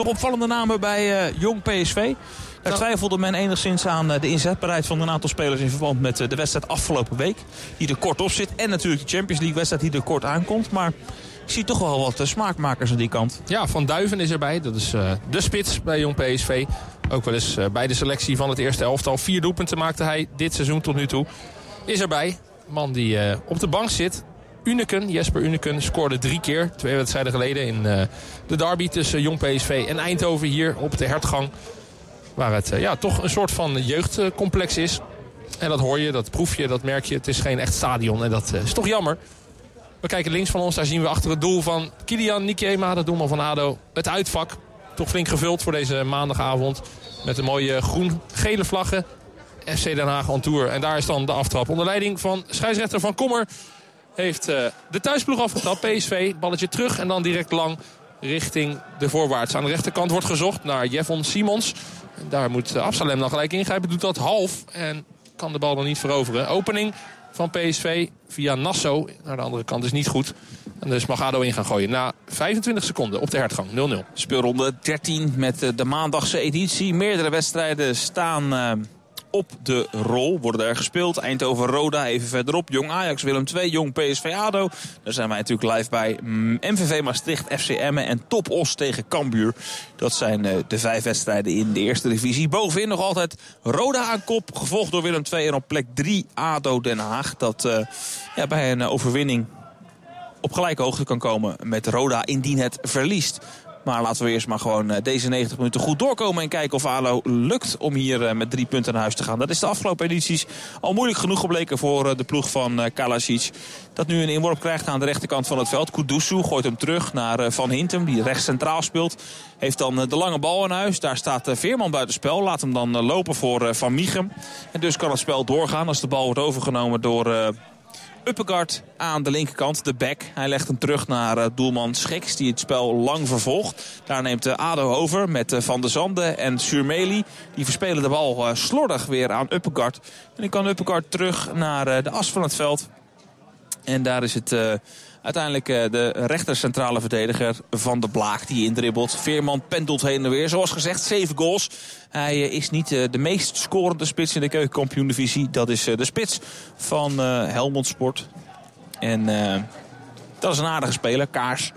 Nog opvallende namen bij Jong PSV. Daar nou. twijfelde men enigszins aan de inzetbaarheid van een aantal spelers in verband met de wedstrijd afgelopen week. Die er kort op zit. En natuurlijk de Champions League wedstrijd die er kort aankomt. Maar ik zie toch wel wat smaakmakers aan die kant. Ja, Van Duiven is erbij. Dat is de spits bij Jong PSV. Ook wel eens bij de selectie van het eerste elftal. Vier doelpunten maakte hij dit seizoen tot nu toe. Is erbij. Man die op de bank zit. Uneken, Jesper Uneken, scoorde drie keer. Twee wedstrijden geleden in uh, de derby tussen Jong PSV en Eindhoven hier op de hertgang. Waar het uh, ja, toch een soort van jeugdcomplex is. En dat hoor je, dat proef je, dat merk je. Het is geen echt stadion en dat uh, is toch jammer. We kijken links van ons, daar zien we achter het doel van Kilian Nikiema, de doelman van ADO. Het uitvak, toch flink gevuld voor deze maandagavond. Met een mooie groen-gele vlaggen. FC Den Haag on Tour. En daar is dan de aftrap onder leiding van scheidsrechter Van Kommer heeft uh, de thuisploeg afgetrapt. PSV, balletje terug en dan direct lang richting de voorwaarts. Aan de rechterkant wordt gezocht naar Jeffon Simons. Daar moet uh, Absalem dan gelijk ingrijpen. Doet dat half en kan de bal dan niet veroveren. Opening van PSV via Nasso. Naar de andere kant is niet goed. En dus mag ADO in gaan gooien. Na 25 seconden op de hertgang 0-0. Speelronde 13 met eh, de maandagse editie. Meerdere wedstrijden staan... op de rol. Worden er gespeeld. Eindhoven-Roda even verderop. Jong Ajax, Willem II, Jong PSV-ADO. Daar zijn wij natuurlijk live bij. MVV mm, Maastricht, FC Emmen en Top Os tegen Cambuur. Dat zijn eh, de vijf wedstrijden in de eerste divisie. Bovenin nog altijd Roda aan kop. Gevolgd door Willem II en op plek 3 ADO Den Haag. Dat uh, ja, bij een overwinning op gelijke hoogte kan komen met Roda indien het verliest. Maar laten we eerst maar gewoon eh, deze 90 minuten goed doorkomen. En kijken of ALO lukt om hier eh, met drie punten naar huis te gaan. Dat is de afgelopen edities al moeilijk genoeg gebleken voor eh, de ploeg van Kalasic. Dat nu een inworp krijgt aan de rechterkant van het veld. Kudusu gooit hem terug naar Van Hintem. Die rechts centraal speelt. Heeft dan de lange bal in huis. Daar staat Veerman buitenspel. Laat hem dan lopen voor Van Miechem. En dus kan het spel doorgaan als de bal wordt overgenomen door Uppegaard aan de linkerkant, de back. Hij legt hem terug naar uh, doelman Schiks, die het spel lang vervolgt. Daar neemt uh, ADO over met uh, Van der Zande en Surmeli. Die verspelen de bal slordig weer aan Uppegaard. En dan kan Uppegaard terug naar de as van het veld. En daar is het Uiteindelijk eh, de rechter centrale verdediger van de Blaak die indribbelt. Veerman pendelt heen en weer. Zoals gezegd, zeven goals. Hij eh, is niet eh, de meest scorende spits in de keukenkampioen-divisie. Dat is de spits van Helmond Sport. En dat is een aardige speler, Kaars.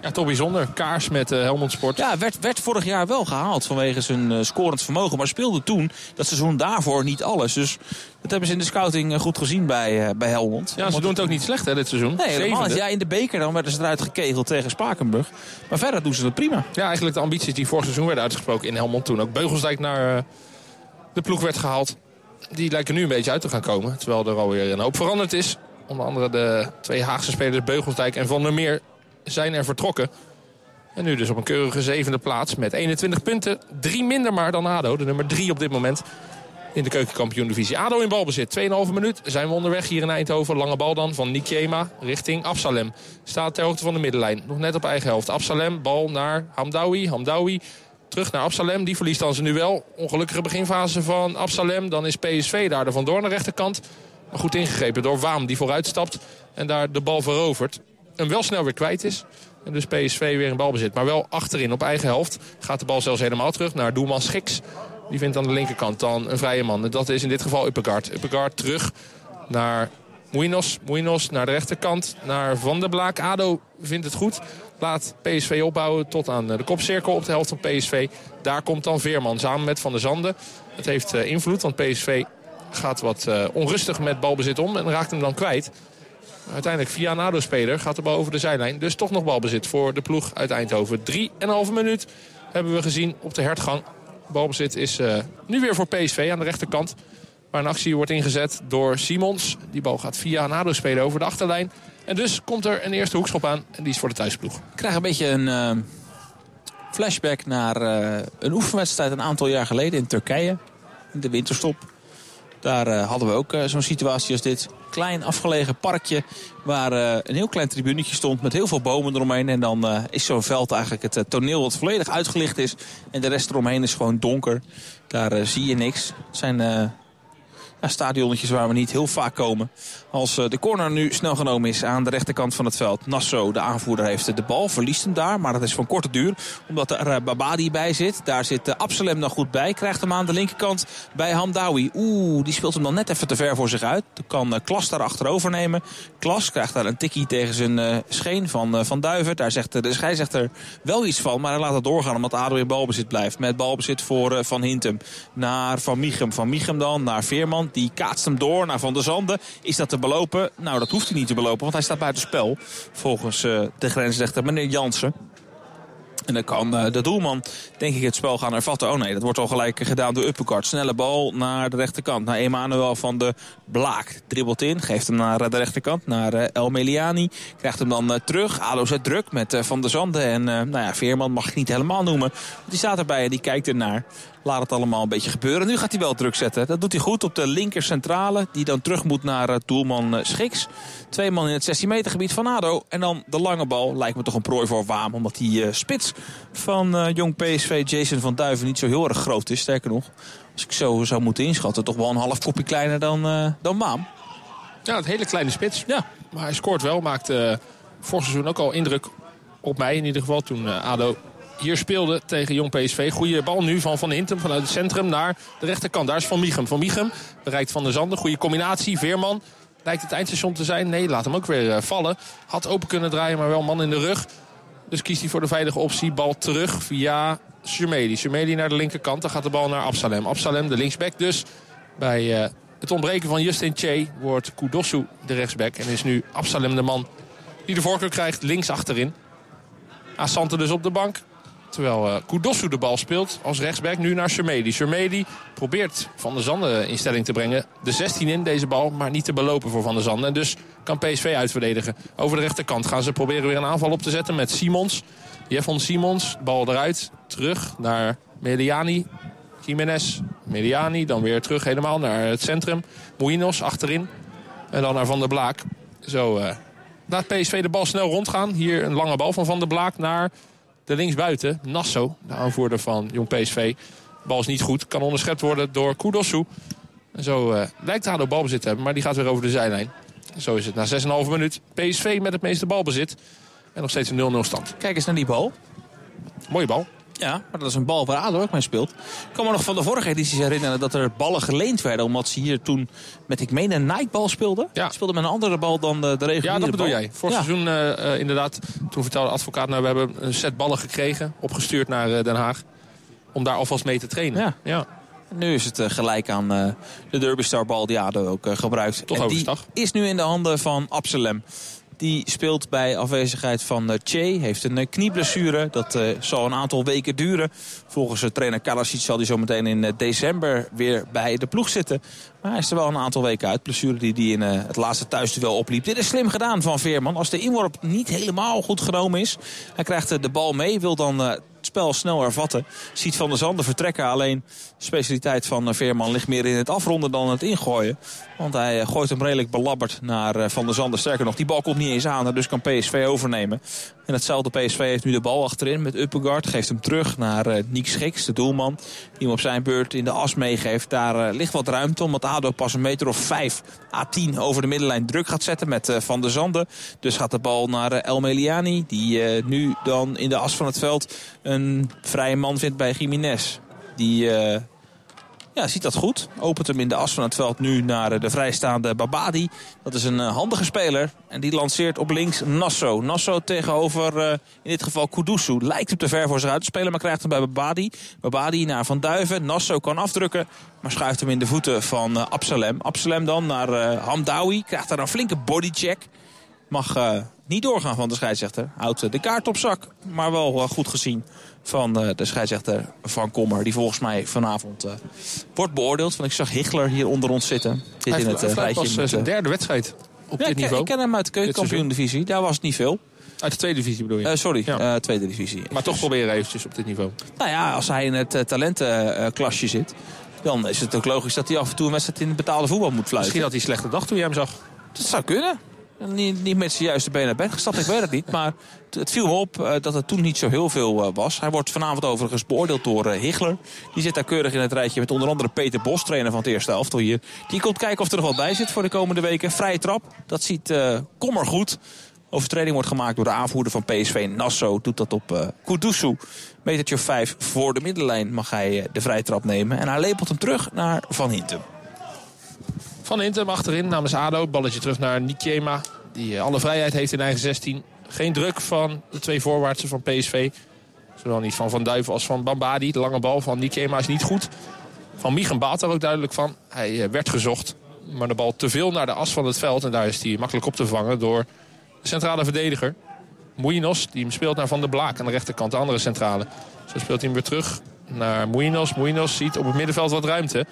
Ja, toch bijzonder. Kaars met uh, Helmond Sport. Ja, werd, werd vorig jaar wel gehaald vanwege zijn uh, scorend vermogen. Maar speelde toen, dat seizoen daarvoor, niet alles. Dus dat hebben ze in de scouting eh, goed gezien bij, bij Helmond. Ja, ze doen het ook niet slecht hè, dit seizoen. Nee, helemaal Ja, in de beker dan werden ze eruit gekegeld tegen Spakenburg. Maar verder doen ze het prima. Ja, eigenlijk de ambities die vorig seizoen werden uitgesproken in Helmond toen. Ook Beugelsdijk naar de ploeg werd gehaald. Die lijken nu een beetje uit te gaan komen. Terwijl er alweer een hoop veranderd is. Onder andere de twee Haagse spelers Beugelsdijk en Van der Meer zijn er vertrokken. En nu dus op een keurige zevende plaats met 21 punten. Drie minder maar dan ADO, de nummer drie op dit moment in de keukenkampioen-divisie. ADO in balbezit, 2,5 minuut. Zijn we onderweg hier in Eindhoven. Lange bal dan van Nikema richting Absalem. Staat ter hoogte van de middenlijn. Nog net op eigen helft. Absalem, bal naar Hamdawi. Hamdawi terug naar Absalem. Die verliest dan ze nu wel. Ongelukkige beginfase van Absalem. Dan is PSV daar er vandoor aan de rechterkant. Maar goed ingegrepen door Waam die vooruit stapt. En daar de bal verovert hem wel snel weer kwijt is. En dus PSV weer in balbezit. Maar wel achterin op eigen helft. Gaat de bal zelfs helemaal terug naar doelman Schiks. Die vindt aan de linkerkant dan een vrije man. En dat is in dit geval Uppegaard. Uppegaard terug naar Muinos. Muinos naar de rechterkant. Naar Van der Blaak. ADO vindt het goed. Laat PSV opbouwen tot aan de kopcirkel op de helft van PSV. Daar komt dan Veerman samen met Van der Zanden. Het heeft eh, invloed, want PSV gaat wat eh, onrustig met balbezit om. En raakt hem dan kwijt. Uiteindelijk via een ADO-speler gaat de bal over de zijlijn. Dus toch nog balbezit voor de ploeg uit Eindhoven. 3,5 minuut hebben we gezien op de hertgang. Balbezit is uh, nu weer voor PSV aan de rechterkant. Waar een actie wordt ingezet door Simons. Die bal gaat via een ADO-speler over de achterlijn. En dus komt er een eerste hoekschop aan. En die is voor de thuisploeg. Ik krijg een beetje een uh, flashback naar uh, een oefenwedstrijd een aantal jaar geleden in Turkije. In de winterstop. Daar uh, hadden we ook zo'n situatie als dit klein afgelegen parkje waar uh, een heel klein tribunetje stond met heel veel bomen eromheen. En dan is zo'n veld eigenlijk het toneel wat volledig uitgelicht is. En de rest eromheen is gewoon donker. Daar zie je niks. Het zijn stadionnetjes waar we niet heel vaak komen. Als de corner nu snel genomen is aan de rechterkant van het veld. Nasso, de aanvoerder, heeft de bal. Verliest hem daar, maar dat is van korte duur. Omdat er Babadi bij zit. Daar zit Absalem nog goed bij. Krijgt hem aan de linkerkant bij Hamdawi. Oeh, die speelt hem dan net even te ver voor zich uit. Dan kan Klas daar achterover nemen. Klas krijgt daar een tikkie tegen zijn scheen van Van Duiven. Daar zegt de scheidsrechter wel iets van. Maar hij laat het doorgaan omdat ADO in balbezit blijft. Met balbezit voor Van Hintem naar Van Michem. Van Michem dan naar Veerman. Die kaatst hem door naar Van der Zanden. Is dat te belopen? Nou, dat hoeft hij niet te belopen, want hij staat buiten spel. Volgens uh, de grensrechter meneer Jansen. En dan kan uh, de doelman, denk ik, het spel gaan ervatten. Oh nee, dat wordt al gelijk gedaan door Uppercart. Snelle bal naar de rechterkant. Naar Emanuel van de Blaak. Dribbelt in, geeft hem naar de rechterkant. Naar uh, El Meliani. Krijgt hem dan terug. Ado zet druk met Van der Zanden. En nou ja, Veerman mag ik niet helemaal noemen. Die staat erbij en die kijkt ernaar. Laat het allemaal een beetje gebeuren. Nu gaat hij wel druk zetten. Dat doet hij goed op de linker centrale. Die dan terug moet naar doelman Schiks. Twee man in het 16 meter gebied van ADO. En dan de lange bal. Lijkt me toch een prooi voor Waam. Omdat die spits van jong PSV Jason van Duiven niet zo heel erg groot is. Sterker nog, als ik zo zou moeten inschatten, toch wel een half kopje kleiner dan, dan Maam. Ja, het hele kleine spits. Ja, maar hij scoort wel. Maakt uh, vorig seizoen ook al indruk op mij in ieder geval. Toen ADO hier speelde tegen jong PSV. Goede bal nu van Van Hintem vanuit het centrum naar de rechterkant. Daar is Van Michum. Van Michum bereikt Van der Zanden. Goede combinatie. Veerman lijkt het eindstation te zijn. Nee, laat hem ook weer vallen. Had open kunnen draaien, maar wel man in de rug. Dus kiest hij voor de veilige optie. Bal terug via Shumedi. Shumedi naar de linkerkant. Dan gaat de bal naar Absalem. Absalem, de linksback dus. Bij uh, het ontbreken van Justin Che wordt Kudosu de rechtsback. En is nu Absalem de man die de voorkeur krijgt links achterin. Asante dus op de bank. Terwijl uh, de bal speelt als rechtsback nu naar Shermedi. Shermedi probeert Van der Zanden in stelling te brengen. De 16 in deze bal, maar niet te belopen voor Van der Zanden. En dus kan PSV uitverdedigen. Over de rechterkant gaan ze proberen weer een aanval op te zetten met Simons. Jeffon Simons, bal eruit. Terug naar Mediani. Jiménez, Mediani. Dan weer terug helemaal naar het centrum. Mouinos achterin. En dan naar Van der Blaak. Zo uh, laat PSV de bal snel rondgaan. Hier een lange bal van Van der Blaak naar de linksbuiten. Nasso, de aanvoerder van Jong PSV. Bal is niet goed. Kan onderschept worden door Kudosu. En zo uh, lijkt Hado balbezit te hebben. Maar die gaat weer over de zijlijn. Zo is het na 6,5 minuut. PSV met het meeste balbezit. En nog steeds een 0-0 stand. Kijk eens naar die bal. Mooie bal. Ja, maar dat is een bal waar ADO ook mee speelt. Ik kan me nog van de vorige edities herinneren dat er ballen geleend werden. Omdat ze hier toen met, ik meen, een Nike-bal speelden. Ja. Speelde met een andere bal dan de, de reguliere Ja, dat bedoel bal. jij. Vorig ja. seizoen uh, inderdaad, toen vertelde de advocaat... Nou, we hebben een set ballen gekregen, opgestuurd naar uh, Den Haag. Om daar alvast mee te trainen. Ja. ja. Nu is het uh, gelijk aan de Derbystar bal die ADO ook gebruikt. Tot en die overstag. is nu in de handen van Absalem. Die speelt bij afwezigheid van uh, Che. Heeft een uh, knieblessure. Dat uh, zal een aantal weken duren. Volgens trainer Kalasic zal hij zo meteen in december weer bij de ploeg zitten. Maar hij is er wel een aantal weken uit. Blessure die hij in het laatste thuisduel opliep. Dit is slim gedaan van Veerman. Als de inworp niet helemaal goed genomen is. Hij krijgt de bal mee. Wil dan spel snel hervatten. Ziet Van der Zanden vertrekken. Alleen de specialiteit van Veerman ligt meer in het afronden dan het ingooien. Want hij gooit hem redelijk belabberd naar Van der Zanden. Sterker nog, die bal komt niet eens aan. Dus kan PSV overnemen. En hetzelfde PSV heeft nu de bal achterin met Uppegaard. Geeft hem terug naar Niek Schiks, de doelman. Die hem op zijn beurt in de as meegeeft. Daar ligt wat ruimte omdat ADO pas een meter of 5 A10 over de middenlijn druk gaat zetten met Van der Zanden. Dus gaat de bal naar El Meliani. Die nu dan in de as van het veld een vrije man vindt bij Jiménez. Die ja, ziet dat goed. Opent hem in de as van het veld nu naar de vrijstaande Babadi. Dat is een handige speler. En die lanceert op links Nasso. Nasso tegenover uh, in dit geval Kudusu. Lijkt hem te ver voor zich uit te spelen, maar krijgt hem bij Babadi. Babadi naar Van Duiven. Nasso kan afdrukken, maar schuift hem in de voeten van Absalem. Absalem dan naar Hamdawi. Krijgt daar een flinke bodycheck. Mag niet doorgaan van de scheidsrechter. Houdt de kaart op zak, maar wel goed gezien van uh, de scheidsrechter Van Kommer. Die volgens mij vanavond uh, wordt beoordeeld. Want ik zag Hichler hier onder ons zitten. Dit hij in het uh, rijtje. was zijn derde wedstrijd op ja, dit ik, niveau. Ik ken hem uit de keukenkampioen-divisie. Daar was het niet veel. Uit de tweede divisie bedoel je? sorry, ja. tweede divisie. Maar toch proberen eventjes op dit niveau. Nou ja, als hij in het talentenklasje zit... dan is het ook logisch dat hij af en toe een wedstrijd in het betaalde voetbal moet fluiten. Misschien had hij slechte dag toen jij hem zag. Dat zou kunnen. Niet, niet met zijn juiste benen naar bed gestapt, ik weet het niet. Maar het viel me op uh, dat het toen niet zo heel veel uh, was. Hij wordt vanavond overigens beoordeeld door uh, Higler. Die zit daar keurig in het rijtje met onder andere Peter Bos, trainer van het eerste elftal hier. Die komt kijken of er nog wat bij zit voor de komende weken. Vrije trap, dat ziet kommer goed. Overtreding wordt gemaakt door de aanvoerder van PSV Nassau. Doet dat op uh, Kudusu. Metertje 5 voor de middenlijn mag hij de vrije trap nemen. En hij lepelt hem terug naar Van Hintem. Van Hintem achterin namens ADO. Balletje terug naar Nikema. Die alle vrijheid heeft in eigen 16. Geen druk van de twee voorwaartsen van PSV. Zowel niet van Van Duiven als van Bambadi. De lange bal van Nikema is niet goed. Van Miegen baalt er ook duidelijk van. Hij werd gezocht. Maar de bal te veel naar de as van het veld. En daar is hij makkelijk op te vangen door de centrale verdediger. Mouinos, die hem speelt naar Van der Blaak aan de rechterkant. De andere centrale. Zo speelt hij weer terug naar Mouinos. Mouinos ziet op het middenveld wat ruimte.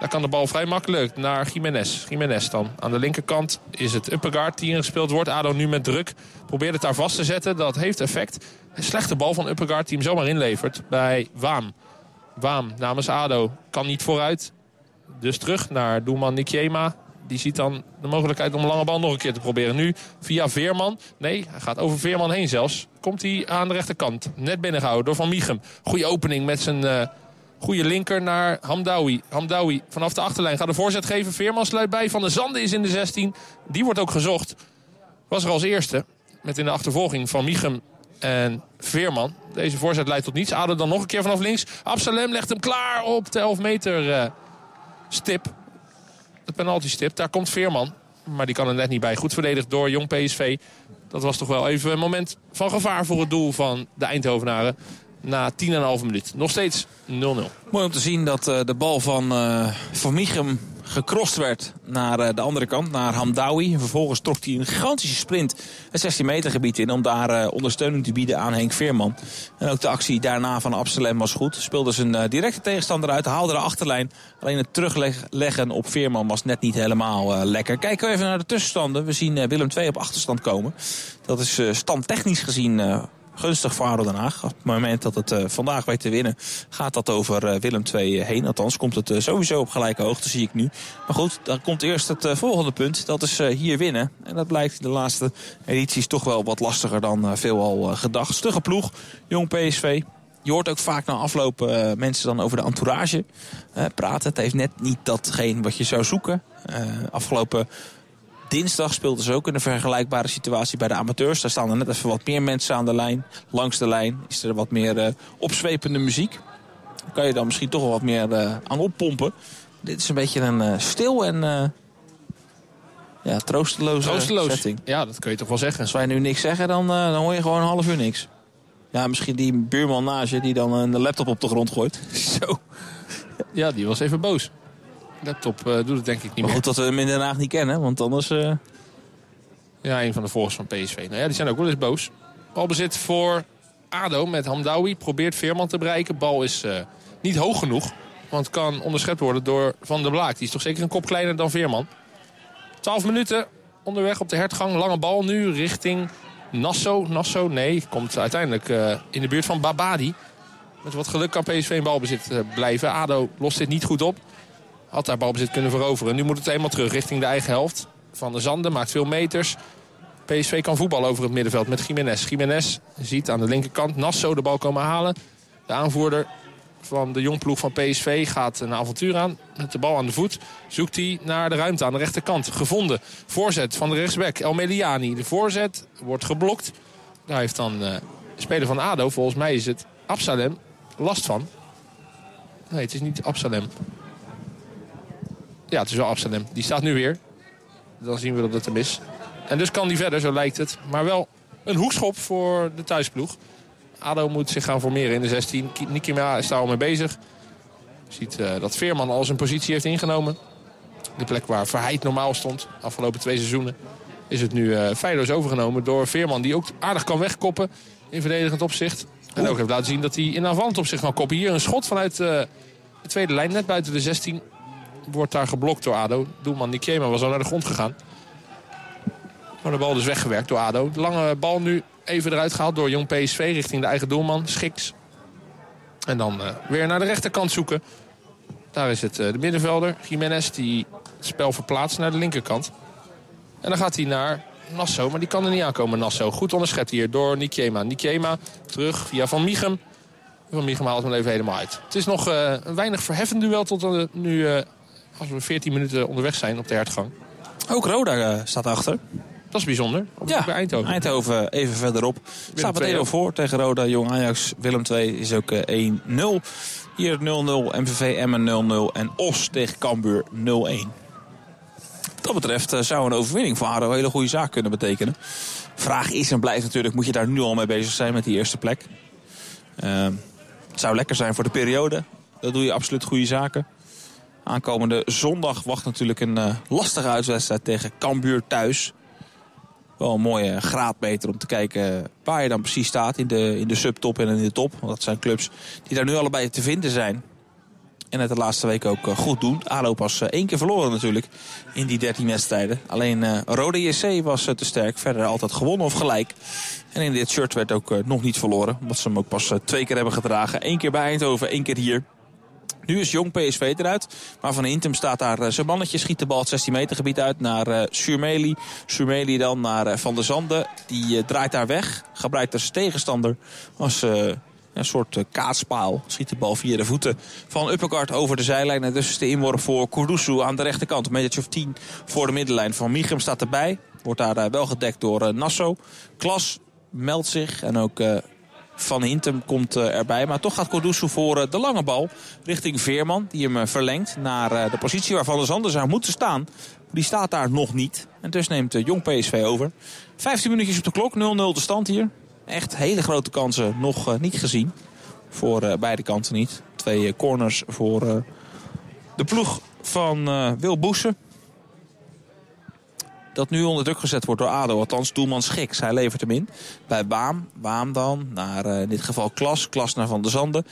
Daar kan de bal vrij makkelijk naar Jiménez. Jiménez dan. Aan de linkerkant is het Uppegaard die ingespeeld wordt. ADO nu met druk. Probeert het daar vast te zetten. Dat heeft effect. Een slechte bal van Uppegaard die hem zomaar inlevert bij Waam. Waam namens ADO kan niet vooruit. Dus terug naar doelman Nikjema. Die ziet dan de mogelijkheid om een lange bal nog een keer te proberen. Nu via Veerman. Nee, hij gaat over Veerman heen zelfs. Komt hij aan de rechterkant. Net binnengehouden door Van Miechem. Goede opening met zijn... Uh, Goede linker naar Hamdawi. Hamdawi vanaf de achterlijn gaat de voorzet geven. Veerman sluit bij. Van de Zande is in de 16. Die wordt ook gezocht. Was er als eerste. Met in de achtervolging van Michem en Veerman. Deze voorzet leidt tot niets. Ader dan nog een keer vanaf links. Absalem legt hem klaar op de 11 meter uh, stip. De penalty stip. Daar komt Veerman. Maar die kan er net niet bij. Goed verdedigd door Jong PSV. Dat was toch wel even een moment van gevaar voor het doel van de Eindhovenaren na 10,5 minuut. Nog steeds 0-0. Mooi om te zien dat uh, de bal van uh, Van Michem gecrossed werd naar uh, de andere kant, naar Hamdawi. Vervolgens trok hij een gigantische sprint het 16 meter gebied in... om daar ondersteuning te bieden aan Henk Veerman. En ook de actie daarna van Absalem was goed. Speelde zijn directe tegenstander uit, haalde de achterlijn. Alleen het terugleggen op Veerman was net niet helemaal lekker. Kijken we even naar de tussenstanden. We zien Willem II op achterstand komen. Dat is standtechnisch gezien gunstig voor ADO Den Haag. Op het moment dat het uh, vandaag weet te winnen, gaat dat over uh, Willem II heen. Althans, komt het sowieso op gelijke hoogte, zie ik nu. Maar goed, dan komt eerst het volgende punt. Dat is hier winnen. En dat blijkt de laatste edities toch wel wat lastiger dan veelal gedacht. Stugge ploeg, jong PSV. Je hoort ook vaak na afloop mensen dan over de entourage praten. Het heeft net niet datgene wat je zou zoeken. afgelopen Dinsdag speelden ze ook in een vergelijkbare situatie bij de amateurs. Daar staan er net even wat meer mensen aan de lijn. Langs de lijn is er wat meer uh, opzwepende muziek. Daar kan je dan misschien toch wel wat meer uh, aan oppompen. Dit is een beetje een uh, stil en ja, troosteloze Troosteloos. setting. Ja, dat kun je toch wel zeggen. Als wij nu niks zeggen, dan, dan hoor je gewoon een half uur niks. Ja, misschien die buurman naast je die dan een laptop op de grond gooit. Zo. Ja, die was even boos laptop uh, doet het denk ik niet maar meer. goed dat we hem in Den Haag niet kennen, want anders... Uh... Ja, een van de volgers van PSV. Nou ja, die zijn ook wel eens boos. Balbezit voor ADO met Hamdawi. Probeert Veerman te bereiken. Bal is uh, niet hoog genoeg. Want kan onderschept worden door Van der Blaak. Die is toch zeker een kop kleiner dan Veerman. 12 minuten onderweg op de hertgang. Lange bal nu richting Nassau. Nassau, nee, komt uiteindelijk uh, in de buurt van Babadi. Met wat geluk kan PSV in balbezit blijven. ADO lost dit niet goed op. Had daar balbezit kunnen veroveren. Nu moet het eenmaal terug richting de eigen helft. Van de Zanden maakt veel meters. PSV kan voetballen over het middenveld met Jiménez. Jiménez ziet aan de linkerkant Nasso de bal komen halen. De aanvoerder van de jongploeg van PSV gaat een avontuur aan. Met de bal aan de voet zoekt hij naar de ruimte aan de rechterkant. Gevonden. Voorzet van de rechtsback El Meliani. De voorzet wordt geblokt. Daar heeft dan uh, de speler van ADO, volgens mij is het Absalem, last van. Nee, het is niet Absalem. Ja, het is wel Amsterdam. Die staat nu weer. Dan zien we dat het hem is. En dus kan die verder, zo lijkt het. Maar wel een hoekschop voor de thuisploeg. ADO moet zich gaan formeren in de 16. Nikima is daar al mee bezig. Je ziet uh, dat Veerman al zijn positie heeft ingenomen. De plek waar Verheid normaal stond, afgelopen twee seizoenen... is het nu uh, feilloos overgenomen door Veerman... die ook aardig kan wegkoppen in verdedigend opzicht. En ook heeft laten zien dat hij in aanvallend opzicht kan koppen. Hier een schot vanuit uh, de tweede lijn, net buiten de 16 wordt daar geblokt door ADO. Doelman Nikema was al naar de grond gegaan. Maar de bal dus weggewerkt door ADO. Lange bal nu even eruit gehaald door Jong PSV richting de eigen doelman. Schiks. En dan uh, weer naar de rechterkant zoeken. Daar is het uh, de middenvelder, Jiménez, die het spel verplaatst naar de linkerkant. En dan gaat hij naar Nassau, maar die kan er niet aankomen, Nassau. Goed onderschept hier door Nikema. Nikema terug via Van Mieghem. Van Mieghem haalt hem even helemaal uit. Het is nog uh, een weinig verheffend duel tot nu, als we 14 minuten onderweg zijn op de hertgang. Ook Roda staat achter. Dat is bijzonder. Ja, bij Eindhoven. Eindhoven even verderop. Willem staat meteen al voor tegen Roda. Jong Ajax. Willem 2 is ook 1-0. Hier 0-0. MVV Emmen 0-0. En Os tegen Cambuur 0-1. Wat dat betreft zou een overwinning voor ADO een hele goede zaak kunnen betekenen. Vraag is en blijft natuurlijk, moet je daar nu al mee bezig zijn met die eerste plek? Uh, het zou lekker zijn voor de periode. Dan doe je absoluut goede zaken. Aankomende zondag wacht natuurlijk een uh, lastige uitwedstrijd tegen Cambuur thuis. Wel een mooie graadmeter om te kijken waar je dan precies staat in de, in de subtop en in de top. Want dat zijn clubs die daar nu allebei te vinden zijn. En het de laatste week ook eh, goed doen. ADO pas eh, één keer verloren natuurlijk in die 13 wedstrijden. Alleen Rode JC was te sterk. Verder altijd gewonnen of gelijk. En in dit shirt werd ook nog niet verloren. Omdat ze hem ook pas twee keer hebben gedragen. Eén keer bij Eindhoven, één keer hier. Nu is jong PSV eruit. Maar Van Hintem staat daar zijn mannetje. Schiet de bal het 16 meter gebied uit naar uh, Surmeli. Surmeli dan naar Van der Zanden. Die draait daar weg. Gebruikt als tegenstander als een soort kaatspaal. Schiet de bal via de voeten van Uppercard over de zijlijn. En dus is de inworp voor Kurdusu aan de rechterkant. Een of 10 voor de middenlijn. Van Michem staat erbij. Wordt daar wel gedekt door Nassau. Klas meldt zich. En ook Van Hintem komt erbij. Maar toch gaat Kurdusu voor de lange bal. Richting Veerman. Die hem verlengt naar de positie waar Van der Zanden zou moeten staan. Die staat daar nog niet. En dus neemt Jong PSV over. 15 minuutjes op de klok. 0-0 de stand hier echt hele grote kansen nog niet gezien. Voor beide kanten niet. Twee corners voor de ploeg van Wil Boesen. Dat nu onder druk gezet wordt door ADO. Althans, doelman Schiks. Hij levert hem in. Bij Waam. Waam dan. Naar in dit geval Klas. Klas naar Van der Zanden.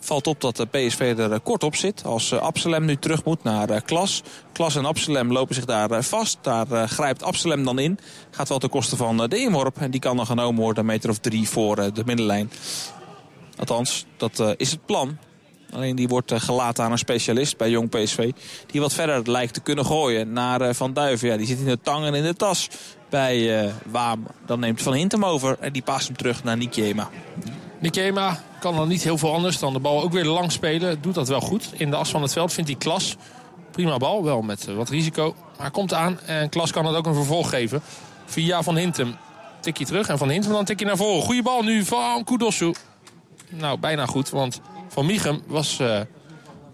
Valt op dat de PSV er eh, kort op zit. Als eh, Absalem nu terug moet naar eh, Klas. Klas en Absalem lopen zich daar vast. Daar grijpt Absalem dan in. Gaat wel ten koste van de inworp. En die kan dan genomen worden een meter of drie voor de middenlijn. Althans, dat is het plan. Alleen die wordt gelaten aan een specialist bij Jong PSV. Die wat verder lijkt te kunnen gooien naar Van Duiven. Ja, die zit in de tang en in de tas bij Waam. Dan neemt Van Hintem over en die past hem terug naar Nikema. Nikema kan dan niet heel veel anders dan de bal ook weer lang spelen. Doet dat wel goed. In de as van het veld vindt hij Klas. Prima bal, wel met eh, wat risico. Maar komt aan en Klas kan het ook een vervolg geven. Via Van Hintem tikje terug. En Van Hintem dan tikje naar voren. Goede bal nu van Kudosu. Nou, bijna goed, want Van Michem was... Uh,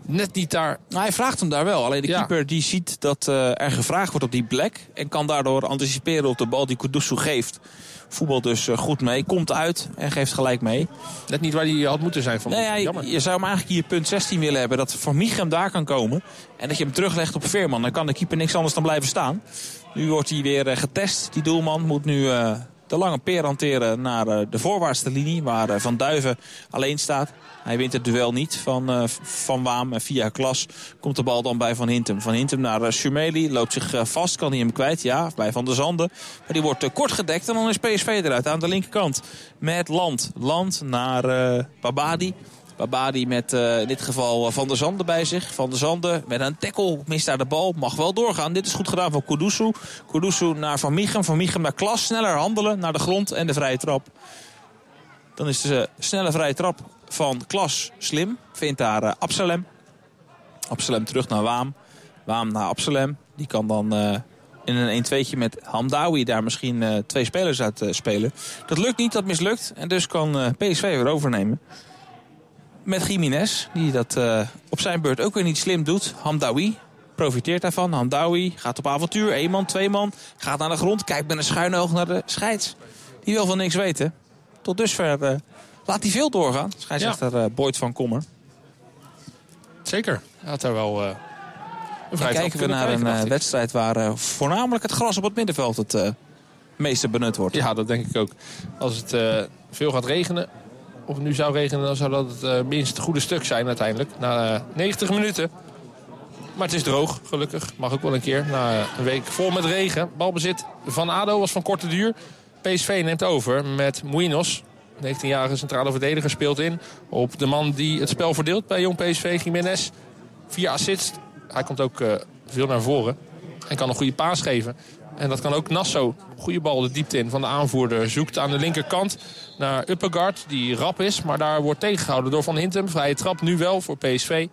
net niet daar. Nou, hij vraagt hem daar wel. Alleen de keeper die ziet dat uh, er gevraagd wordt op die plek. En kan daardoor anticiperen op de bal die Kudusu geeft. Voetbal dus eh, goed mee. Komt uit en geeft gelijk mee. Net niet waar hij had moeten zijn. Van nee, ja, je, zou hem eigenlijk hier punt 16 willen hebben. Dat Van Michem daar kan komen. En dat je hem teruglegt op Veerman. Dan kan de keeper niks anders dan blijven staan. Nu wordt hij weer eh, getest. Die doelman moet nu de lange peer hanteren naar de voorwaartste linie. Waar Van Duiven alleen staat. Hij wint het duel niet van, uh, van Waam. En via Klas komt de bal dan bij Van Hintem. Van Hintem naar Sumeli. Loopt zich vast. Kan hij hem kwijt? Ja, bij Van der Zanden. Maar die wordt kort gedekt. En dan is PSV eruit aan de linkerkant. Met Land. Land naar Babadi. Babadi met uh, in dit geval Van der Zanden bij zich. Van der Zanden met een tackle mist daar de bal. Mag wel doorgaan. Dit is goed gedaan van Kudusu. Kudusu naar Van Michem. Van Michem naar Klas. Sneller handelen naar de grond en de vrije trap. Dan is de snelle vrije trap van Klas slim. Vindt daar Absalem. Absalem terug naar Waam. Waam naar Absalem. Die kan dan in een 1-2'tje met Hamdawi daar misschien twee spelers uit spelen. Dat lukt niet, dat mislukt. En dus kan PSV weer overnemen. Met Jiménez, die dat op zijn beurt ook weer niet slim doet. Hamdawi profiteert daarvan. Hamdawi gaat op avontuur. Eén man, twee man. Gaat naar de grond. Kijkt met een schuine oog naar de scheids. Die wil van niks weten. Tot dusver Laat hij veel doorgaan. Scheidsrechter ja. uh, Boyd van Kommer. Zeker. Hij had daar wel uh, een vrij kijken we naar een uh, wedstrijd waar voornamelijk het gras op het middenveld het meeste benut wordt. Ja, dat denk ik ook. Als het veel gaat regenen, of het nu zou regenen, dan zou dat het minst het goede stuk zijn uiteindelijk. Na 90 minuten. Maar het is droog, gelukkig. Mag ook wel een keer. Na een week vol met regen. Balbezit van ADO was van korte duur. PSV neemt over met Muinos. 19-jarige centrale verdediger speelt in op de man die het spel verdeelt bij Jong PSV, Jiménez. Via assist. Hij komt ook veel naar voren. En kan een goede paas geven. En dat kan ook Nassau. Goede bal de diepte in van de aanvoerder. Zoekt aan de linkerkant naar Uppegaard, die rap is. Maar daar wordt tegengehouden door Van Hintem. Vrije trap nu wel voor PSV.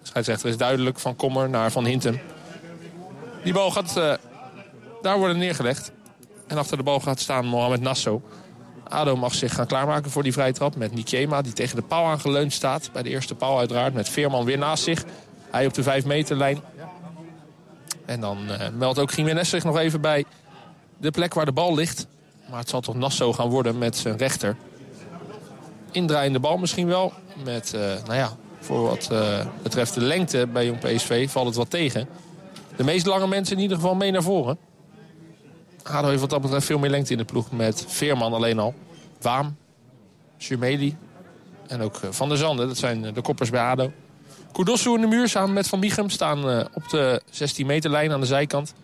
De scheidsrechter is duidelijk van Kommer naar Van Hintem. Die bal gaat uh, daar worden neergelegd. En achter de bal gaat staan Mohamed Nassau. ADO mag zich gaan klaarmaken voor die vrije trap met Nikema... die tegen de paal aangeleund staat. Bij de eerste paal uiteraard met Veerman weer naast zich. Hij op de 5 meterlijn. En dan uh, meldt ook Jiménez zich nog even bij de plek waar de bal ligt. Maar het zal toch Nassau gaan worden met zijn rechter. Indraaiende bal misschien wel. Met, uh, nou ja, voor wat uh, betreft de lengte bij Jong PSV valt het wat tegen. De meest lange mensen in ieder geval mee naar voren. ADO heeft wat dat betreft veel meer lengte in de ploeg. Met Veerman alleen al. Waam, Jumeli en ook Van der Zanden. Dat zijn de koppers bij ADO. Kudosu in de muur samen met Van Michum staan uh, op de 16 meter lijn aan de zijkant.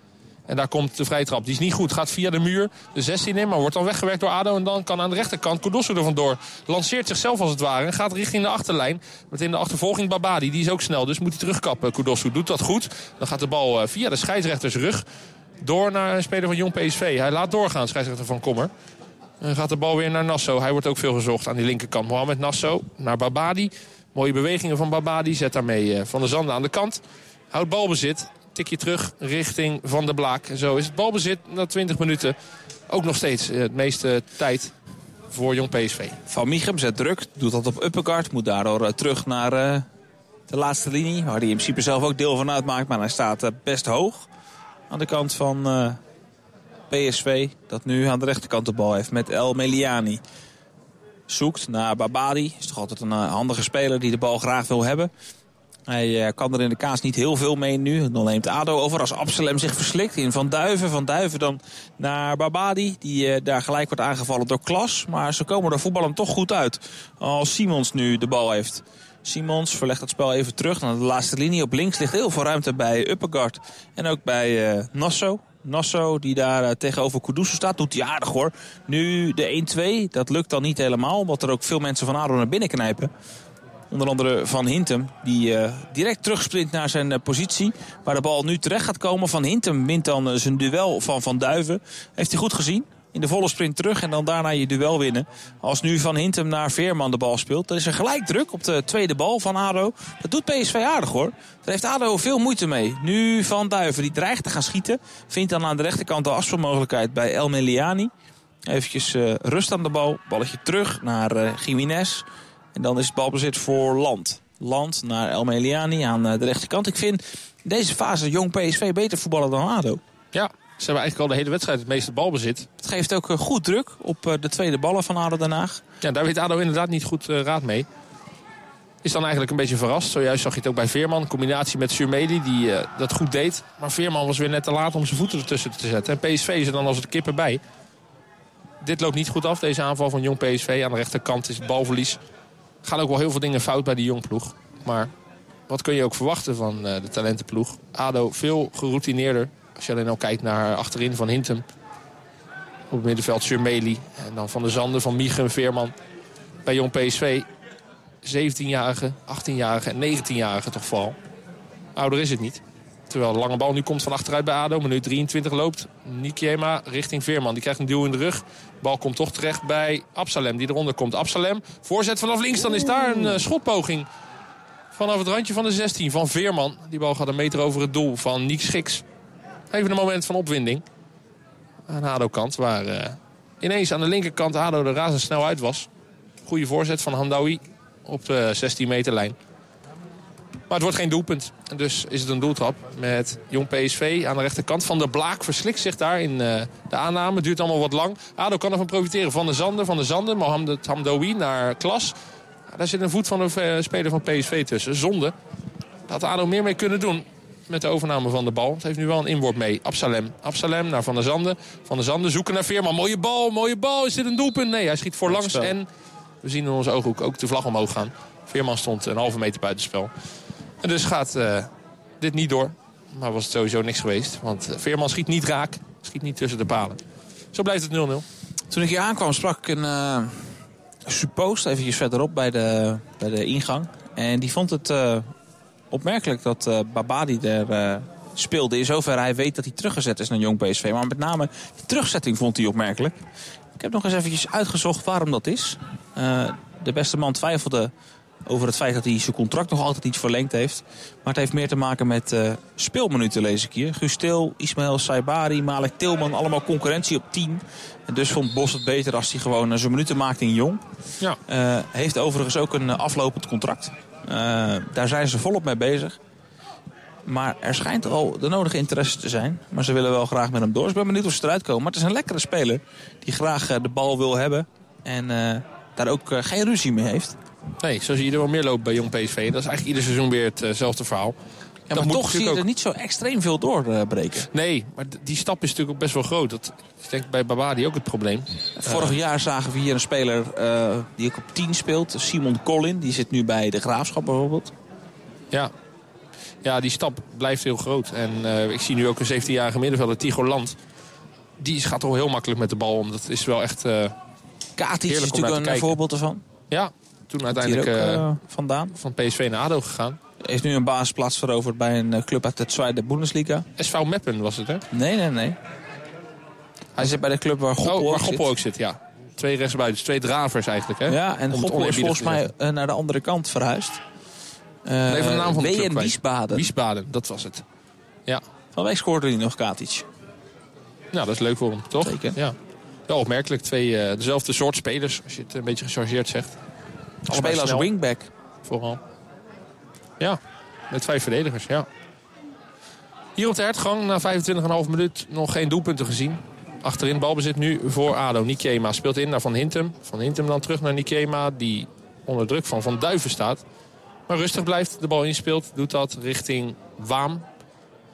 En daar komt de vrijtrap. Die is niet goed. Gaat via de muur de 16 in. Maar wordt dan weggewerkt door ADO. En dan kan aan de rechterkant Kudosu er vandoor. Lanceert zichzelf als het ware. En gaat richting de achterlijn. Met in de achtervolging Babadi. Die is ook snel. Dus moet hij terugkappen. Kudosu doet dat goed. Dan gaat de bal uh, via de scheidsrechters rug. Door naar een speler van Jong PSV. Hij laat doorgaan, scheidsrechter van Kommer. En gaat de bal weer naar Nassau. Hij wordt ook veel gezocht aan die linkerkant. Mohamed Nassau naar Babadi. Mooie bewegingen van Babadi. Zet daarmee uh, Van der Zanden aan de kant. Houdt balbezit. Tikje terug richting Van der Blaak. En zo is het balbezit na 20 minuten. Ook nog steeds uh, het meeste tijd voor Jong PSV. Van Michem zet druk. Doet dat op uppercard. Moet daardoor uh, terug naar de laatste linie. Waar hij in principe zelf ook deel van uitmaakt. Maar hij staat best hoog. Aan de kant van PSV. Dat nu aan de rechterkant de bal heeft met El Meliani zoekt naar Babadi. Is toch altijd een handige speler die de bal graag wil hebben. Hij uh, kan er in de kaas niet heel veel mee nu. Dan neemt ADO over als Absalem zich verslikt in Van Duiven. Van Duiven dan naar Babadi. Die uh, daar gelijk wordt aangevallen door Klas. Maar ze komen er voetballen toch goed uit. Als Simons nu de bal heeft. Simons verlegt het spel even terug naar de laatste linie. Op links ligt heel veel ruimte bij Uppergard. En ook bij Nassau. Nassau die daar uh, tegenover Kudusu staat, doet hij aardig hoor. Nu de 1-2, dat lukt dan niet helemaal. Omdat er ook veel mensen van ADO naar binnen knijpen. Onder andere Van Hintem, die uh, direct terugsprint naar zijn uh, positie. Waar de bal nu terecht gaat komen. Van Hintem wint dan zijn duel van Van Duiven. Heeft hij goed gezien in de volle sprint terug en dan daarna je duel winnen. Als nu Van Hintem naar Veerman de bal speelt, dan is er gelijk druk op de tweede bal van ADO. Dat doet PSV aardig hoor. Daar heeft ADO veel moeite mee. Nu Van Duiven, die dreigt te gaan schieten. Vindt dan aan de rechterkant de afspeelmogelijkheid bij El Meliani. Eventjes uh, rust aan de bal. Balletje terug naar uh, Jiménez. En dan is het balbezit voor Land. Land naar El Meliani aan uh, de rechterkant. Ik vind in deze fase jong PSV beter voetballen dan ADO. Ja, ze hebben eigenlijk al de hele wedstrijd het meeste balbezit. Het geeft ook goed druk op de tweede ballen van ADO Den Haag. Ja, daar weet ADO inderdaad niet goed uh, raad mee. Is dan eigenlijk een beetje verrast. Zojuist zag je het ook bij Veerman. Combinatie met Surmeli die uh, dat goed deed. Maar Veerman was weer net te laat om zijn voeten ertussen te zetten. En PSV is er dan als het kippen bij. Dit loopt niet goed af, deze aanval van jong PSV. Aan de rechterkant is het balverlies. Gaan ook wel heel veel dingen fout bij die jongploeg. Maar wat kun je ook verwachten van uh, de talentenploeg? ADO veel geroutineerder. Als je alleen al kijkt naar achterin van Hintem. Op het middenveld Surmeli. En dan van de Zanden, van Miegen, Veerman. Bij jong PSV 17-jarige, 18-jarige en 19-jarige toch vooral. Ouder is het niet. Terwijl de lange bal nu komt van achteruit bij ADO. Minuut 23 loopt Nikiema richting Veerman. Die krijgt een duw in de rug. Bal komt toch terecht bij Absalem die eronder komt. Absalem, voorzet vanaf links. Dan is daar een uh, schotpoging vanaf het randje van de 16 van Veerman. Die bal gaat een meter over het doel van Niek Schiks. Even een moment van opwinding. Aan ADO-kant waar uh, ineens aan de linkerkant ADO er razendsnel uit was. Goede voorzet van Handawi op de 16 meter lijn. Maar het wordt geen doelpunt. En dus is het een doeltrap met jong PSV aan de rechterkant. Van de Blaak verslikt zich daar in uh, de aanname. Duurt allemaal wat lang. ADO kan ervan profiteren. Van de Zanden, van de Zanden. Mohamed Hamdoui naar Klas. Daar zit een voet van een uh, speler van PSV tussen. Zonde. Daar had ADO meer mee kunnen doen met de overname van de bal. Het heeft nu wel een inworp mee. Absalem. Absalem naar Van der Zanden. Van der Zanden zoeken naar Veerman. Mooie bal, mooie bal. Is dit een doelpunt? Nee, hij schiet voorlangs. En we zien in onze ooghoek ook de vlag omhoog gaan. Veerman stond een halve meter buitenspel. En dus gaat uh, dit niet door. Maar was het sowieso niks geweest. Want Veerman schiet niet raak. Schiet niet tussen de palen. Zo blijft het 0-0. Toen ik hier aankwam sprak ik een uh, suppost eventjes verderop bij de, bij de ingang. En die vond het uh, opmerkelijk dat Babadi er speelde. In zoverre hij weet dat hij teruggezet is naar Jong PSV. Maar met name de terugzetting vond hij opmerkelijk. Ik heb nog eens eventjes uitgezocht waarom dat is. Uh, de beste man twijfelde over het feit dat hij zijn contract nog altijd niet verlengd heeft. Maar het heeft meer te maken met speelminuten, lees ik hier. Gustil, Ismaël Saibari, Malek Tilman, allemaal concurrentie op 10. En dus vond Bos het beter als hij gewoon zijn minuten maakt in Jong. Ja. Heeft overigens ook een aflopend contract. Uh, daar zijn ze volop mee bezig. Maar er schijnt al de nodige interesse te zijn. Maar ze willen wel graag met hem door. Dus ik ben benieuwd of ze eruit komen. Maar het is een lekkere speler die graag de bal wil hebben. En daar ook geen ruzie mee heeft. Nee, zo zie je er wel meer lopen bij Jong PSV. Dat is eigenlijk ieder seizoen weer hetzelfde verhaal. Ja, maar toch zie je er niet zo extreem veel doorbreken. nee, maar die stap is natuurlijk ook best wel groot. Dat is denk ik bij Babadi ook het probleem. Vorig jaar zagen we hier een speler uh, die ook op 10 speelt. Simon Collin, die zit nu bij de Graafschap bijvoorbeeld. Ja, ja die stap blijft heel groot. En uh, ik zie nu ook een 17-jarige middenvelder, Tigo Land. Die gaat toch heel makkelijk met de bal om. Dat is wel echt uh, is natuurlijk een voorbeeld ervan. Ja, toen uiteindelijk ook, vandaan. van PSV naar ADO gegaan. Is nu een basisplaats veroverd bij een club uit de Tweede Bundesliga. SV Meppen was het, hè? Nee, nee, nee. Hij zit bij de club waar Goppel, oh, waar Goppel ook zit. ja. Twee rechtsbuitens, twee dravers eigenlijk, hè? Ja, en Goppel is volgens mij uh, naar de andere kant verhuisd. Uh, Even de naam van de club Wiesbaden. Wiesbaden, dat was het. Ja. Van wij scoorde hij nog Katic. Nou, dat is leuk voor hem, toch? Zeker. Ja. Wel opmerkelijk. Twee uh, dezelfde soort spelers, als je het een beetje gechargeerd zegt. Spelen als wingback. Vooral. Ja, met vijf verdedigers, ja. Hier op de hertgang, na 25,5 minuut, nog geen doelpunten gezien. Achterin balbezit nu voor ADO. Nikema speelt in naar Van Hintem. Van Hintem dan terug naar Nikema, die onder druk van Van Duiven staat. Maar rustig blijft, de bal inspeelt, doet dat richting Waam.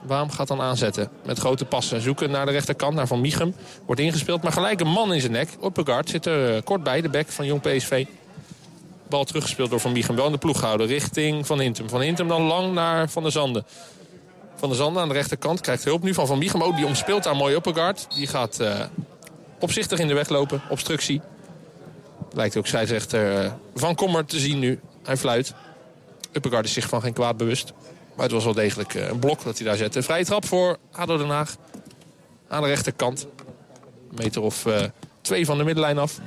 Waam gaat dan aanzetten met grote passen. Zoeken naar de rechterkant, naar Van Michem. Wordt ingespeeld, maar gelijk een man in zijn nek. Oppegaard zit er kort bij, de bek van Jong PSV. Bal teruggespeeld door Van Miegen. Wel in de ploeg gehouden richting Van Hintem. Van Hintem dan lang naar Van der Zanden. Van der Zanden aan de rechterkant krijgt hulp nu van Van Miegen. Oh, die omspeelt daar mooi Uppegaard. Die gaat uh, opzichtig in de weg lopen. Obstructie. Lijkt ook scheidsrechter uh, Van Kommer te zien nu. Hij fluit. Uppegaard is zich van geen kwaad bewust. Maar het was wel degelijk uh, een blok dat hij daar zette. Vrije trap voor ADO Den Haag. Aan de rechterkant. Een meter of twee van de middenlijn af.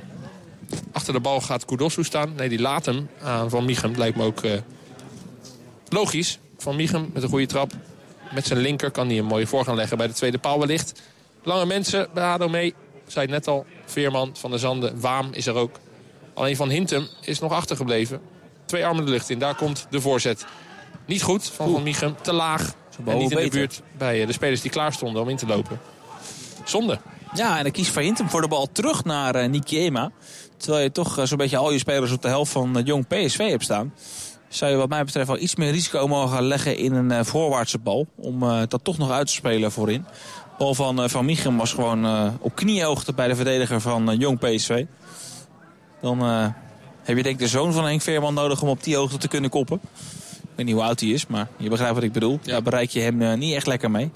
Achter de bal gaat Kudosu staan. Nee, die laat hem aan Van Michem. Lijkt me ook uh, logisch. Van Michem met een goede trap. Met zijn linker kan hij een mooie voor gaan leggen bij de tweede paal wellicht. Lange mensen bij ADO mee. Zei net al, Veerman, Van der Zanden, Waam is er ook. Alleen Van Hintem is nog achtergebleven. Twee armen de lucht in, daar komt de voorzet. Niet goed van Van Michem, te laag. En niet in de buurt bij de spelers die klaar stonden om in te lopen. Zonde. Ja, en dan kiest Van Hintem voor de bal terug naar uh, Nikiema. Terwijl je toch eh, zo'n beetje al je spelers op de helft van uh, jong PSV hebt staan. Zou je wat mij betreft wel iets meer risico mogen leggen in een uh, voorwaartse bal. Om dat toch nog uit te spelen voorin. De bal van Van Michem was gewoon op kniehoogte bij de verdediger van jong PSV. Dan heb je denk ik de zoon van Henk Veerman nodig om op die hoogte te kunnen koppen. Ik weet niet hoe oud hij is, maar je begrijpt wat ik bedoel. Ja. Daar bereik je hem niet echt lekker mee.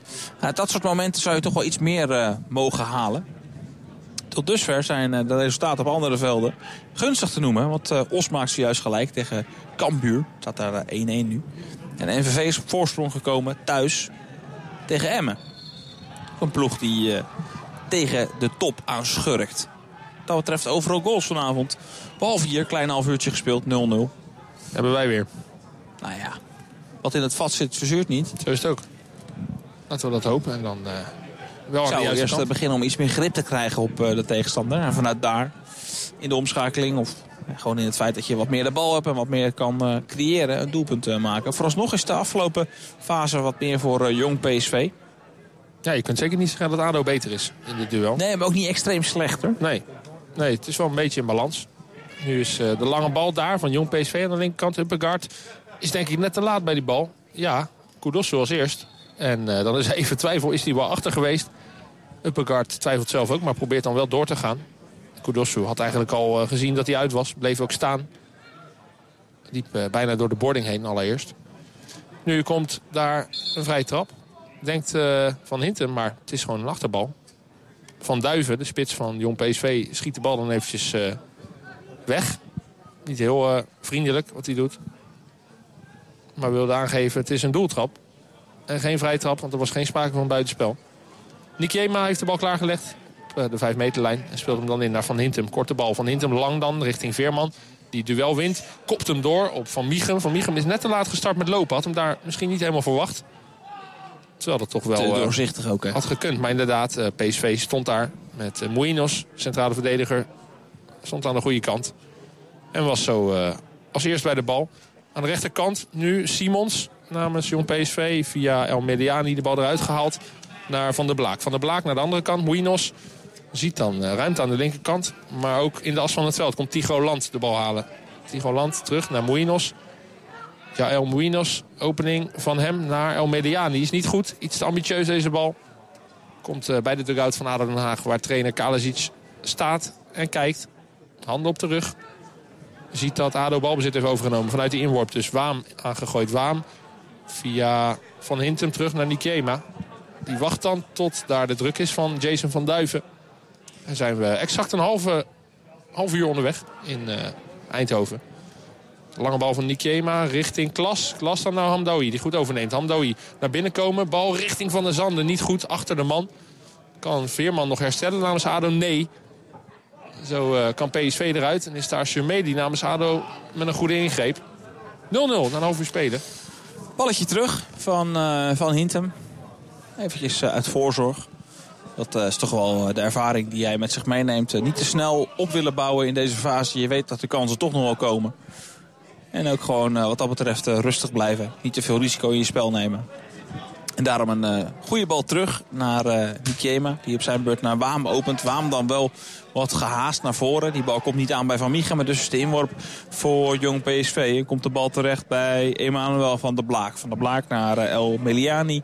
dat soort momenten zou je toch wel iets meer mogen halen. Tot dusver zijn eh, de resultaten op andere velden gunstig te noemen. Want uh, Os maakt zojuist gelijk tegen Cambuur. Staat daar 1-1 eh, nu. En NVV is op voorsprong gekomen thuis tegen Emmen. Een ploeg die tegen de top aanschurkt. Dat betreft overal goals vanavond. Behalve hier, klein half uurtje gespeeld, 0-0. Hebben wij weer. Nou ja, wat in het vat zit, verzuurt niet. Zo is het ook. Laten we dat hopen en dan... Uh wel zou eerst kant. beginnen om iets meer grip te krijgen op uh, de tegenstander. En vanuit daar in de omschakeling of uh, gewoon in het feit dat je wat meer de bal hebt en wat meer kan creëren, een doelpunt maken. Vooralsnog is de afgelopen fase wat meer voor jong PSV. Ja, je kunt zeker niet zeggen dat ADO beter is in dit duel. Nee, maar ook niet extreem slechter. Nee, nee het is wel een beetje in balans. Nu is de lange bal daar van jong PSV aan de linkerkant. Uppegaard is denk ik net te laat bij die bal. Ja, Kudos zoals eerst. En uh, dan is even twijfel, is hij wel achter geweest? Uppergaard twijfelt zelf ook, maar probeert dan wel door te gaan. Kudosu had eigenlijk al uh, gezien dat hij uit was. Bleef ook staan. Liep uh, bijna door de boarding heen allereerst. Nu komt daar een vrije trap. Denkt Van Hinten, maar het is gewoon een achterbal. Van Duiven, de spits van Jong PSV, schiet de bal dan eventjes weg. Niet heel vriendelijk wat hij doet. Maar wilde aangeven, het is een doeltrap. En geen vrije trap, want er was geen sprake van buitenspel. Nikiema heeft de bal klaargelegd op eh, de 5 meterlijn. En speelt hem dan in naar Van Hintem. Korte bal van Hintem lang dan richting Veerman. Die duel wint. Kopt hem door op Van Miechem. Van Miechem is net te laat gestart met lopen. Had hem daar misschien niet helemaal verwacht. Terwijl dat toch wel eh, doorzichtig ook, hè? had gekund. Maar inderdaad, eh, PSV stond daar met uh, Moinos, centrale verdediger. Stond aan de goede kant. En was zo als eerst bij de bal. Aan de rechterkant nu Simons namens Jong PSV. Via El Mediani de bal eruit gehaald naar Van der Blaak. Van der Blaak naar de andere kant. Moinos ziet dan eh, ruimte aan de linkerkant. Maar ook in de as van het veld komt Tigo Land de bal halen. Tigo Land terug naar Moinos. Ja, El Moinos, opening van hem naar El Mediani. Is niet goed, iets te ambitieus deze bal. Komt eh, bij de dugout van ADO Den Haag... waar trainer Kalasic staat en kijkt. Handen op de rug. Ziet dat ADO balbezit heeft overgenomen vanuit die inworp. Dus Waam aangegooid. Waam via Van Hintem terug naar Nikema. Die wacht dan tot daar de druk is van Jason van Duiven. En zijn we exact een halve, half uur onderweg in eh, Eindhoven. Lange bal van Nikema richting Klas. Klas dan naar Hamdoui, die goed overneemt. Hamdoui naar binnen komen. Bal richting Van der Zanden. Niet goed achter de man. Kan Veerman nog herstellen namens ADO? Nee. Zo eh, kan PSV eruit. En is daar Surmedi namens ADO met een goede ingreep. 0-0 na een half uur spelen. Balletje terug van, eh, van Hintem. Eventjes eh, uit voorzorg. Dat eh, is toch wel eh, de ervaring die jij met zich meeneemt. Niet te snel op willen bouwen in deze fase. Je weet dat de kansen toch nog wel komen. En ook gewoon wat dat betreft rustig blijven. Niet te veel risico in je spel nemen. En daarom een eh, goede bal terug naar Nikiema. Die op zijn beurt naar Waam opent. Waam dan wel wat gehaast naar voren. Die bal komt niet aan bij Van Micha. Maar dus is de inworp voor Jong PSV. En komt de bal terecht bij Emanuel van der Blaak. Van der Blaak naar El Meliani.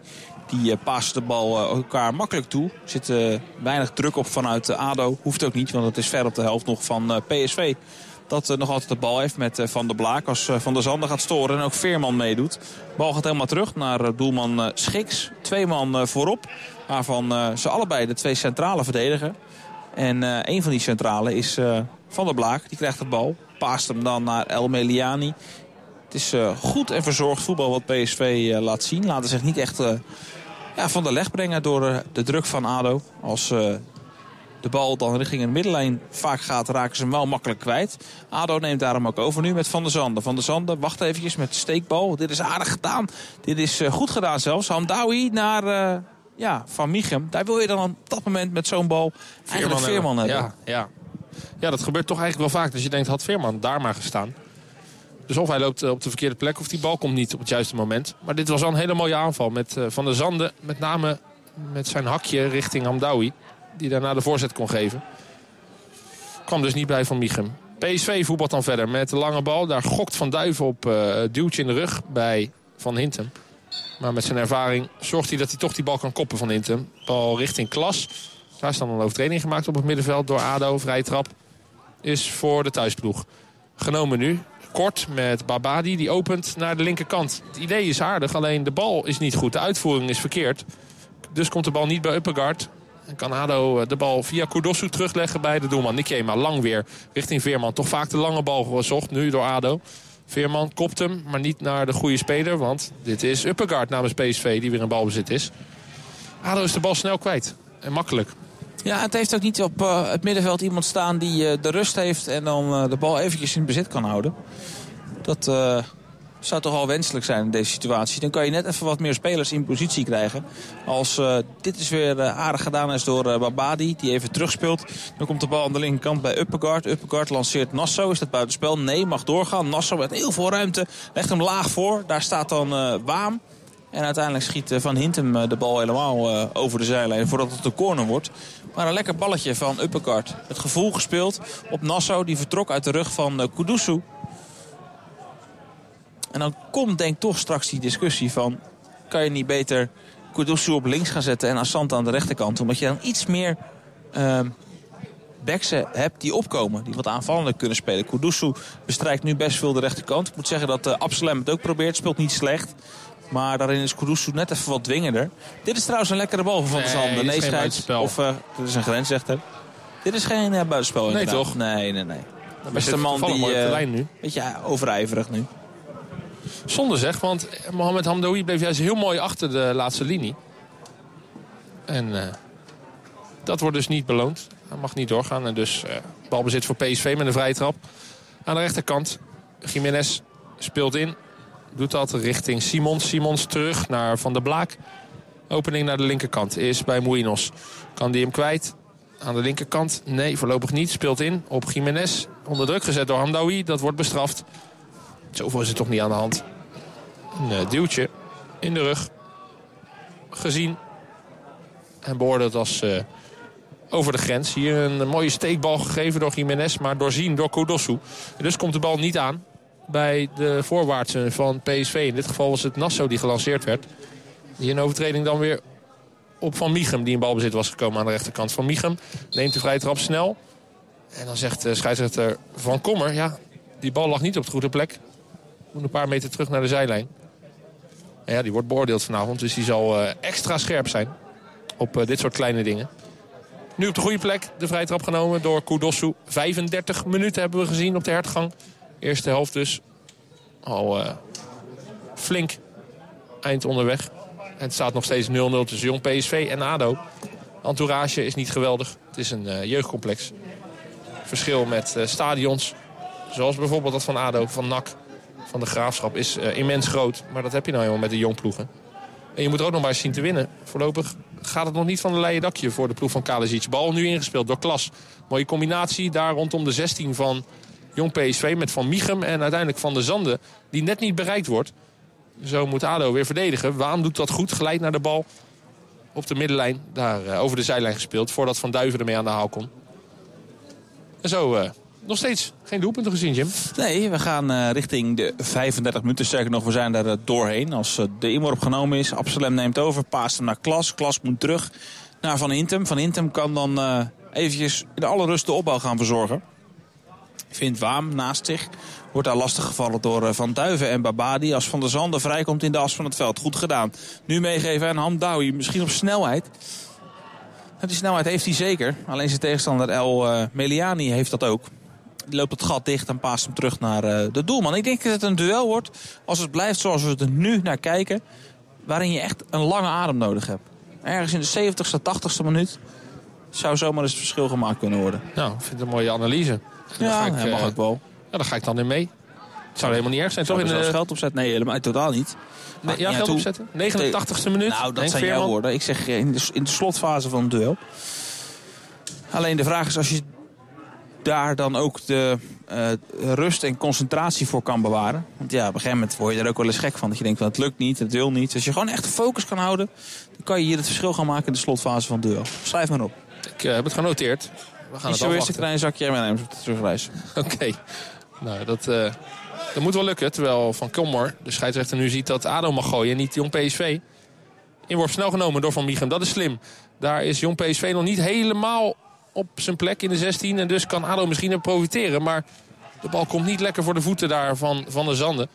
Die uh, past de bal eh, elkaar makkelijk toe. Er zit eh, weinig druk op vanuit eh, ADO. Hoeft ook niet, want het is ver op de helft nog van eh, PSV. Dat eh, nog altijd de bal heeft met eh, Van der Blaak. Als eh, Van der Zanden gaat storen en ook Veerman meedoet. Bal gaat helemaal terug naar eh, doelman eh, Schiks. Twee man eh, voorop. Waarvan eh, ze allebei de twee centrale verdedigen. En eh, een van die centrale is eh, Van der Blaak. Die krijgt de bal. Paast hem dan naar El Meliani. Het is eh, goed en verzorgd voetbal wat PSV eh, laat zien. Laten zich niet echt eh, ja, van de leg brengen door eh, de druk van ADO. Als eh, de bal dan richting een middenlijn vaak gaat, raken ze hem wel makkelijk kwijt. ADO neemt daarom ook over nu met Van der Zanden. Van der Zanden wacht eventjes met de steekbal. Dit is aardig gedaan. Dit is eh, goed gedaan zelfs. Hamdawi naar ja, Van Michem. Daar wil je dan op dat moment met zo'n bal eigenlijk Veerman hebben. Ja, ja. ja, dat gebeurt toch eigenlijk wel vaak. Dus je denkt, had Veerman daar maar gestaan. Dus of hij loopt eh, op de verkeerde plek of die bal komt niet op het juiste moment. Maar dit was wel een hele mooie aanval met eh, Van der Zanden. Met name met zijn hakje richting Hamdawi. Die daarna de voorzet kon geven. Kwam dus niet bij Van Michem. PSV voetbalt dan verder met de lange bal. Daar gokt Van Duiven op eh duwtje in de rug bij Van Hintem. Maar met zijn ervaring zorgt hij dat hij toch die bal kan koppen van Hintem. Bal richting Klas. Daar is dan een overtreding gemaakt op het middenveld door ADO. Vrije trap is voor de thuisploeg. Genomen nu. Kort met Babadi. Die opent naar de linkerkant. Het idee is aardig, alleen de bal is niet goed. De uitvoering is verkeerd. Dus komt de bal niet bij Uppegaard. En kan ADO eh, de bal via Kudosu terugleggen bij de doelman. Nikema lang weer richting Veerman. Toch vaak de lange bal gezocht nu door ADO. Veerman kopt hem, maar niet naar de goede speler. Want dit is Uppegaard namens PSV die weer in balbezit is. ADO is de bal snel kwijt. En makkelijk. Ja, het heeft ook niet op eh, het middenveld iemand staan die eh, de rust heeft en dan eh, de bal eventjes in bezit kan houden. Dat zou toch wel wenselijk zijn in deze situatie. Dan kan je net even wat meer spelers in positie krijgen. Als dit is weer aardig gedaan is door Babadi, die even terugspeelt. Dan komt de bal aan de linkerkant bij Uppegaard. Uppegaard lanceert Nassau. Is dat buitenspel? Nee, mag doorgaan. Nassau met heel veel ruimte. Legt hem laag voor. Daar staat dan Waam. En uiteindelijk schiet eh, Van Hintem eh, de bal helemaal eh, over de zijlijn voordat het een corner wordt. Maar een lekker balletje van Uppercart. Het gevoel gespeeld op Nassau. Die vertrok uit de rug van Kudusu. En dan komt denk ik toch straks die discussie van... kan je niet beter Kudusu op links gaan zetten en Assanta aan de rechterkant? Omdat je dan iets meer ehm backsen hebt die opkomen. Die wat aanvallender kunnen spelen. Kudusu bestrijkt nu best veel de rechterkant. Ik moet zeggen dat uh, Absalem het ook probeert. Speelt niet slecht. Maar daarin is Kudusu net even wat dwingender. Dit is trouwens een lekkere bal van Van Nee, is Nee, geen scheids. Of uh, dit is een grensrechter. Dit is geen uh, buitenspel Nee, inderdaad. toch? Nee, nee, nee. Maar Beste zit man die... de uh, lijn nu. beetje overijverig nu. Zonde zeg, want Mohamed Hamdoui bleef juist heel mooi achter de laatste linie. En dat wordt dus niet beloond. Hij mag niet doorgaan. En dus balbezit voor PSV met een vrije trap. Aan de rechterkant, Jiménez speelt in. Doet dat richting Simons. Simons terug naar Van der Blaak. Opening naar de linkerkant is bij Mouinos. Kan die hem kwijt? Aan de linkerkant? Nee, voorlopig niet. Speelt in op Jiménez. Onder druk gezet door Hamdawi. Dat wordt bestraft. Zoveel is het toch niet aan de hand. Een uh, duwtje in de rug. Gezien. En beoordeeld als uh, over de grens. Hier een mooie steekbal gegeven door Jiménez. Maar doorzien door Koudossu. Dus komt de bal niet aan bij de voorwaartsen van PSV. In dit geval was het Nassau die gelanceerd werd. Die een overtreding dan weer op Van Michum die in balbezit was gekomen aan de rechterkant. Van Michum neemt de vrije trap snel. En dan zegt de scheidsrechter Van Kommer... ja, die bal lag niet op de goede plek. Moet een paar meter terug naar de zijlijn. En ja, die wordt beoordeeld vanavond. Dus die zal uh, extra scherp zijn op uh, dit soort kleine dingen. Nu op de goede plek de vrije trap genomen door Koudossu. 35 minuten hebben we gezien op de hertgang. Eerste helft dus al uh, flink eind onderweg. Het staat nog steeds 0-0 tussen Jong PSV en ADO. Entourage is niet geweldig. Het is een uh, jeugdcomplex. Verschil met uh, stadions. Zoals bijvoorbeeld dat van ADO, van NAC, van de Graafschap is immens groot. Maar dat heb je nou helemaal met de jong ploegen. En je moet er ook nog maar eens zien te winnen. Voorlopig gaat het nog niet van de leien dakje voor de ploeg van Kalisic. Bal nu ingespeeld door Klas. Mooie combinatie daar rondom de 16 van Jong PSV met Van Michum en uiteindelijk Van de Zanden. Die net niet bereikt wordt. Zo moet ADO weer verdedigen. Waan doet dat goed, geleid naar de bal. Op de middenlijn, daar uh, over de zijlijn gespeeld. Voordat Van Duiven ermee aan de haal komt. En zo uh, nog steeds geen doelpunten gezien, Jim. Nee, we gaan uh, richting de 35 minuten. Sterker nog, we zijn er doorheen. Als de inworp genomen is, Absalem neemt over. Paast hem naar Klas. Klas moet terug naar Van Intem. Van Intem kan dan eventjes in alle rust de opbouw gaan verzorgen. Vindt Waam naast zich. Wordt daar lastig gevallen door Van Duiven en Babadi. Als Van der Zanden vrijkomt in de as van het veld. Goed gedaan. Nu meegeven aan Hamdawi. Misschien op snelheid. Die snelheid heeft hij zeker. Alleen zijn tegenstander El uh, Meliani heeft dat ook. Die loopt het gat dicht en paast hem terug naar uh, de doelman. Ik denk dat het een duel wordt. Als het blijft zoals we er nu naar kijken. Waarin je echt een lange adem nodig hebt. Ergens in de 70ste, 80ste minuut. Zou zomaar eens het verschil gemaakt kunnen worden. Nou, ik vind het een mooie analyse. Ja, ik, uh, mag ook wel. Ja, daar ga ik dan in mee. Het zou helemaal niet erg zijn. Toch in de... geld opzetten? Nee, helemaal totaal niet. Nee, ja, geld opzetten. 89ste minuut. Nou, dat zijn jouw woorden. Ik zeg in de, in de slotfase van het duel. Alleen de vraag is als je daar dan ook de uh, rust en concentratie voor kan bewaren. Want ja, op een gegeven moment word je er ook wel eens gek van. Dat je denkt, van, het lukt niet, het wil niet. Als je gewoon echt focus kan houden, dan kan je hier het verschil gaan maken in de slotfase van het duel. Schrijf maar op. Ik uh, heb het genoteerd. We gaan niet het zo eerst een klein zakje meenemen op de terugreis. Oké. Okay. Nou, dat, uh, dat moet wel lukken. Terwijl Van Kilmor, de scheidsrechter, nu ziet dat ADO mag gooien en niet Jong PSV. Inworp snel genomen door Van Miegem. Dat is slim. Daar is Jong PSV nog niet helemaal op zijn plek in de 16. En dus kan ADO misschien er profiteren. Maar de bal komt niet lekker voor de voeten daar van, van de Zanden.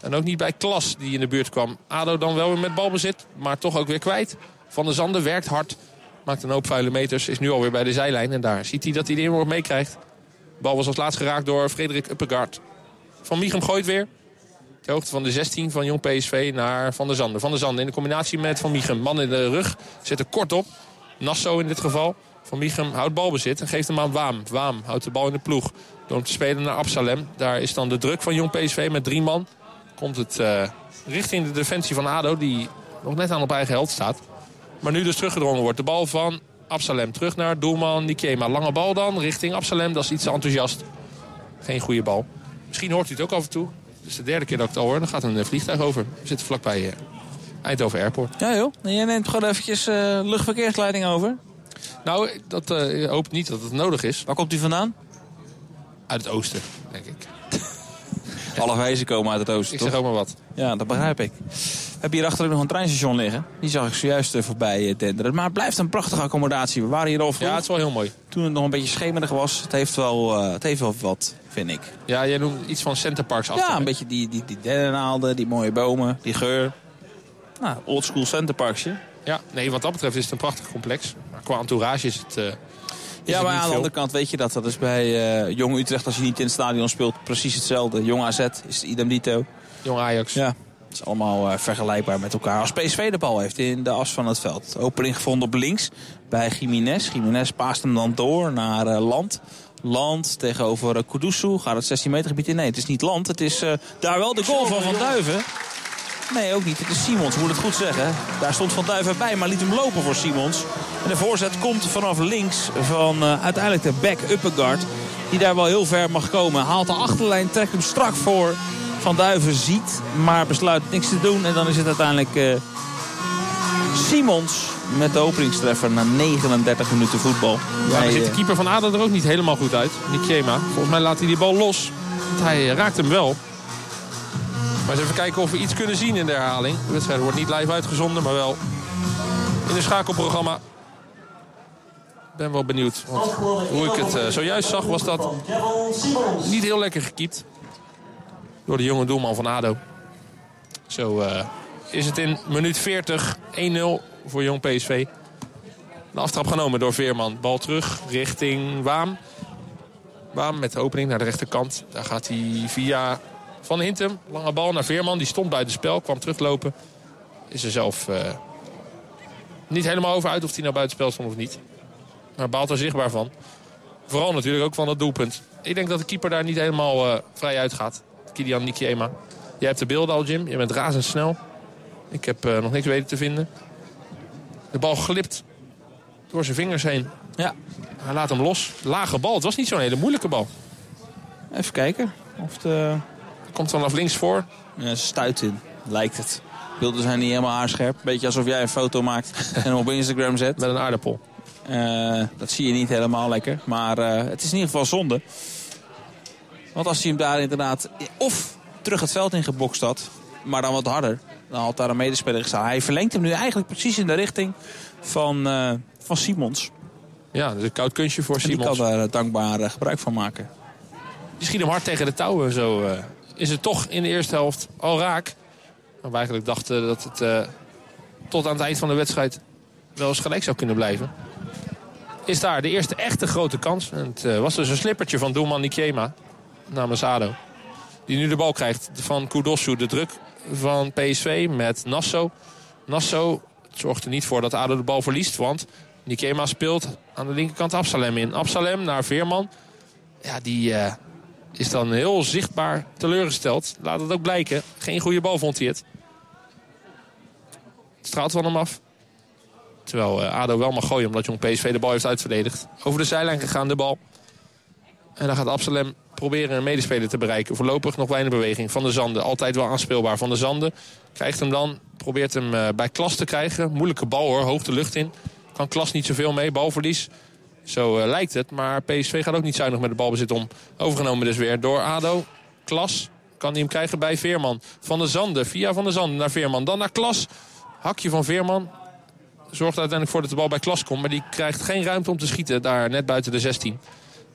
En ook niet bij Klas die in de buurt kwam. ADO dan wel weer met balbezit, maar toch ook weer kwijt. Van der Zanden werkt hard. Maakt een hoop vuile meters. Is nu alweer bij de zijlijn. En daar ziet hij dat hij de inworp meekrijgt. Bal was als laatst geraakt door Frederik Uppegaard. Van Michum gooit weer. De hoogte van de 16 van Jong PSV naar Van der Zanden. Van der Zanden in de combinatie met Van Michum. Man in de rug. Zet er kort op. Nassau in dit geval. Van Michum houdt balbezit en geeft hem aan Waam. Waam houdt de bal in de ploeg. Door hem te spelen naar Absalem. Daar is dan de druk van Jong PSV met drie man. Komt het uh, richting de defensie van ADO. Die nog net aan op eigen held staat. Maar nu dus teruggedrongen wordt. De bal van Absalem terug naar doelman Nikema. Lange bal dan richting Absalem. Dat is iets te enthousiast. Geen goede bal. Misschien hoort u het ook af en toe. Het is de derde keer dat ik het al hoor. Dan gaat een vliegtuig over. We zitten vlakbij uh, Eindhoven Airport. Ja joh. En jij neemt gewoon eventjes uh, luchtverkeersleiding over. Nou, dat uh, ik hoop niet dat het nodig is. Waar komt u vandaan? Uit het oosten, denk ik. Alle wijzen komen uit het oosten, Ik toch? zeg ook maar wat. Ja, dat begrijp ik. Hebben hier achter ook nog een treinstation liggen. Die zag ik zojuist uh, voorbij tenderen. Maar het blijft een prachtige accommodatie. We waren hier al vroeg. Ja, het is wel heel mooi. Toen het nog een beetje schemerig was. Het heeft wel, uh, het heeft wel wat, vind ik. Ja, jij noemt iets van Centerparks achter. Ja, een beetje die, die, die dennennaalden, die mooie bomen, die geur. Nou, oldschool Centerparksje. Ja, nee, wat dat betreft is het een prachtig complex. Maar qua entourage is het... Uh... Ja, maar aan de andere kant weet je dat. Dat is bij uh, Jong Utrecht, als je niet in het stadion speelt, precies hetzelfde. Jong AZ is idem dito. Jong Ajax. Ja, is allemaal uh, vergelijkbaar met elkaar. Als PSV de bal heeft in de as van het veld. Opening gevonden op links bij Jiménez. Jiménez paast hem dan door naar uh, Land. Land tegenover uh, Kudusu. Gaat het 16 meter gebied in? Nee, het is niet Land. Het is daar wel de goal van Van Duiven. Nee, ook niet. Het is Simons, moet het goed zeggen. Daar stond Van Duiven bij, maar liet hem lopen voor Simons. En de voorzet komt vanaf links van uiteindelijk de back Upperguard. Die daar wel heel ver mag komen. Haalt de achterlijn, trekt hem strak voor. Van Duiven ziet, maar besluit niks te doen. En dan is het uiteindelijk uh, Simons met de openingstreffer na 39 minuten voetbal. Ja, hij, ziet de keeper van Aden er ook niet helemaal goed uit. Nikema. Volgens mij laat hij die bal los. Want hij raakt hem wel. Maar eens even kijken of we iets kunnen zien in de herhaling. De wedstrijd wordt niet live uitgezonden, maar wel in een schakelprogramma. Ik ben wel benieuwd. Want hoe ik het uh, zojuist zag was dat niet heel lekker gekiept. Door de jonge doelman van ADO. Zo uh, is het in minuut 40 1-0 voor jong PSV. De aftrap genomen door Veerman. Bal terug richting Waam. Waam met de opening naar de rechterkant. Daar gaat hij via van Hintem. Lange bal naar Veerman. Die stond buiten spel. Kwam teruglopen. Is er zelf uh, niet helemaal over uit of hij nou buiten spel stond of niet. Maar baalt er zichtbaar van. Vooral natuurlijk ook van dat doelpunt. Ik denk dat de keeper daar niet helemaal uh, vrij uitgaat. Kilian Nikiema. Jij hebt de beelden al, Jim. Je bent razendsnel. Ik heb uh, nog niks weten te vinden. De bal glipt door zijn vingers heen. Ja. Hij laat hem los. Lage bal. Het was niet zo'n hele moeilijke bal. Even kijken. Of de... Komt vanaf links voor. Ja, stuit in, lijkt het. Beelden zijn niet helemaal haarscherp. Beetje alsof jij een foto maakt en hem op Instagram zet. Met een aardappel. Uh, dat zie je niet helemaal lekker. Maar uh, het is in ieder geval zonde. Want als hij hem daar inderdaad of terug het veld in gebokst had... maar dan wat harder, dan had daar een medespeler gestaan. Hij verlengt hem nu eigenlijk precies in de richting van, uh, van Simons. Ja, dat is een koud kunstje voor en Simons. die kan daar dankbaar gebruik van maken. Die schiet hem hard tegen de touwen zo is het toch in de eerste helft al raak. Maar we eigenlijk dachten dat het tot aan het eind van de wedstrijd wel eens gelijk zou kunnen blijven. Is daar de eerste echte grote kans. En het uh, was dus een slippertje van doelman Nikema namens ADO. Die nu de bal krijgt van Kudosu. De druk van PSV met Nasso. Nasso zorgt er niet voor dat ADO de bal verliest. Want Nikema speelt aan de linkerkant Absalem in. Absalem naar Veerman. Ja, die, uh, is dan heel zichtbaar teleurgesteld. Laat het ook blijken. Geen goede bal vond hij het. Het straalt van hem af. Terwijl uh, ADO wel mag gooien omdat Jong PSV de bal heeft uitverdedigd. Over de zijlijn gegaan de bal. En dan gaat Absalem proberen een medespeler te bereiken. Voorlopig nog weinig beweging. Van de Zanden, altijd wel aanspeelbaar. Van de Zanden krijgt hem dan. Probeert hem uh, bij Klas te krijgen. Moeilijke bal hoor, hoog de lucht in. Kan Klas niet zoveel mee, balverlies. Zo uh, lijkt het. Maar PSV gaat ook niet zuinig met de balbezit om. Overgenomen dus weer door ADO. Klas kan hij hem krijgen bij Veerman. Van de Zanden, via Van de Zanden naar Veerman. Dan naar Klas. Hakje van Veerman. Zorgt uiteindelijk voor dat de bal bij Klas komt. Maar die krijgt geen ruimte om te schieten daar net buiten de 16.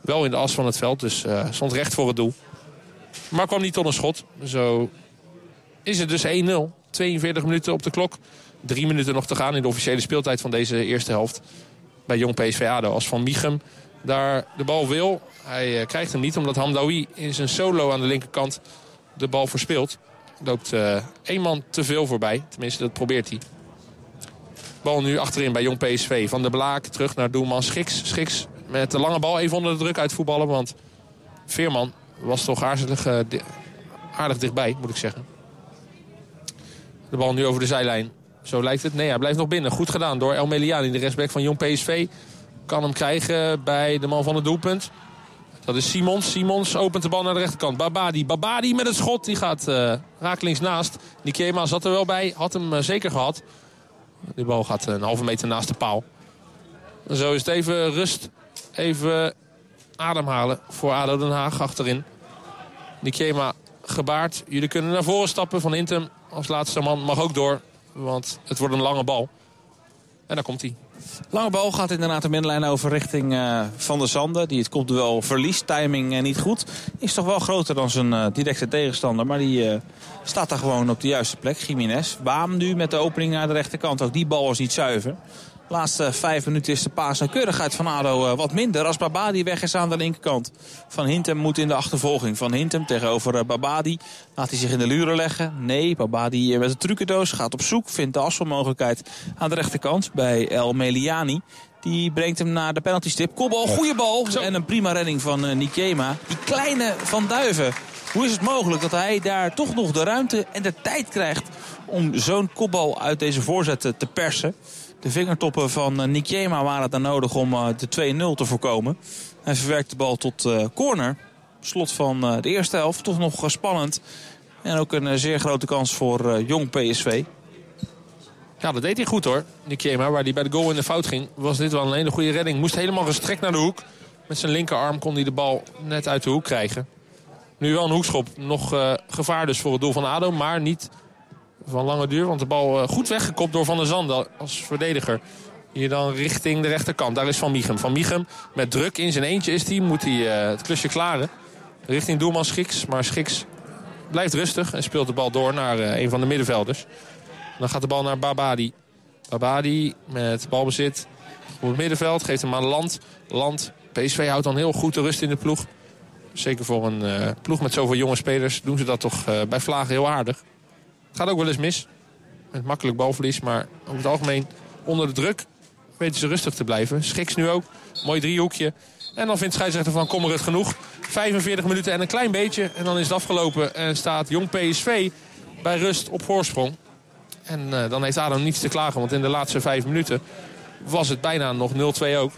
Wel in de as van het veld, dus uh, stond recht voor het doel. Maar kwam niet tot een schot. Zo is het dus 1-0. 42 minuten op de klok. Drie minuten nog te gaan in de officiële speeltijd van deze eerste helft bij Jong PSV ADO. Als Van Miechem daar de bal wil. Hij uh, krijgt hem niet omdat Hamdawi in zijn solo aan de linkerkant de bal verspeelt. Loopt uh, één man te veel voorbij. Tenminste, dat probeert hij. Bal nu achterin bij Jong PSV. Van de Blaak terug naar doelman Schiks. Schiks met de lange bal even onder de druk uitvoetballen. Want Veerman was toch aardig, di aardig dichtbij, moet ik zeggen. De bal nu over de zijlijn. Zo lijkt het. Nee, hij blijft nog binnen. Goed gedaan door El Meliani, de restback van Jong PSV. Kan hem krijgen bij de man van het doelpunt. Dat is Simons. Simons opent de bal naar de rechterkant. Babadi. Babadi met het schot. Die gaat uh, rakelings naast. Nikema zat er wel bij. Had hem uh, zeker gehad. Die bal gaat een halve meter naast de paal. Zo is het even rust. Even ademhalen voor ADO Den Haag achterin. Nikema gebaard. Jullie kunnen naar voren stappen. Van Intem als laatste man mag ook door. Want het wordt een lange bal. En daar komt hij. Lange bal gaat inderdaad de middenlijn over richting uh, Van der Zanden. Die het komt wel verliest. Timing uh, niet goed. Is toch wel groter dan zijn uh, directe tegenstander. Maar die staat daar gewoon op de juiste plek. Jiménez. Waam nu met de opening naar de rechterkant. Ook die bal was niet zuiver. Laatste vijf minuten is de paas en keurigheid van ADO wat minder. Als Babadi weg is aan de linkerkant. Van Hintem moet in de achtervolging. Van Hintem tegenover Babadi. Laat hij zich in de luren leggen? Nee, Babadi met de trucendoos gaat op zoek. Vindt de afspeelmogelijkheid aan de rechterkant bij El Meliani. Die brengt hem naar de penaltystip. Kopbal, goede bal. En een prima redding van Nikema. Die kleine Van Duiven. Hoe is het mogelijk dat hij daar toch nog de ruimte en de tijd krijgt... om zo'n kopbal uit deze voorzet te persen? De vingertoppen van eh, Nikema waren dan nodig om eh, de 2-0 te voorkomen. Hij verwerkt de bal tot eh, corner. Slot van de eerste helft. Toch nog spannend. En ook een zeer grote kans voor jong PSV. Ja, dat deed hij goed hoor. Nikema, waar hij bij de goal in de fout ging, was dit wel een hele goede redding. Moest helemaal gestrekt naar de hoek. Met zijn linkerarm kon hij de bal net uit de hoek krijgen. Nu wel een hoekschop. Nog gevaar dus voor het doel van ADO. Maar niet van lange duur. Want de bal uh, goed weggekopt door Van der Zanden als verdediger. Hier dan richting de rechterkant. Daar is Van Miegem. Van Miegem met druk in zijn eentje is hij. Moet hij uh, het klusje klaren. Richting doelman Schiks. Maar Schiks blijft rustig en speelt de bal door naar een van de middenvelders. Dan gaat de bal naar Babadi. Babadi met balbezit op het middenveld. Geeft hem aan Land. Land. PSV houdt dan heel goed de rust in de ploeg. Zeker voor een ploeg met zoveel jonge spelers doen ze dat toch bij Vlagen heel aardig. Gaat ook wel eens mis. Met makkelijk balverlies, maar over het algemeen onder de druk weten ze rustig te blijven. Schiks nu ook. Mooi driehoekje. En dan vindt scheidsrechter van kommer het genoeg. 45 minuten en een klein beetje. En dan is het afgelopen en staat jong PSV bij rust op voorsprong. En uh, dan heeft Adam niets te klagen, want in de laatste vijf minuten was het bijna nog 0-2 ook.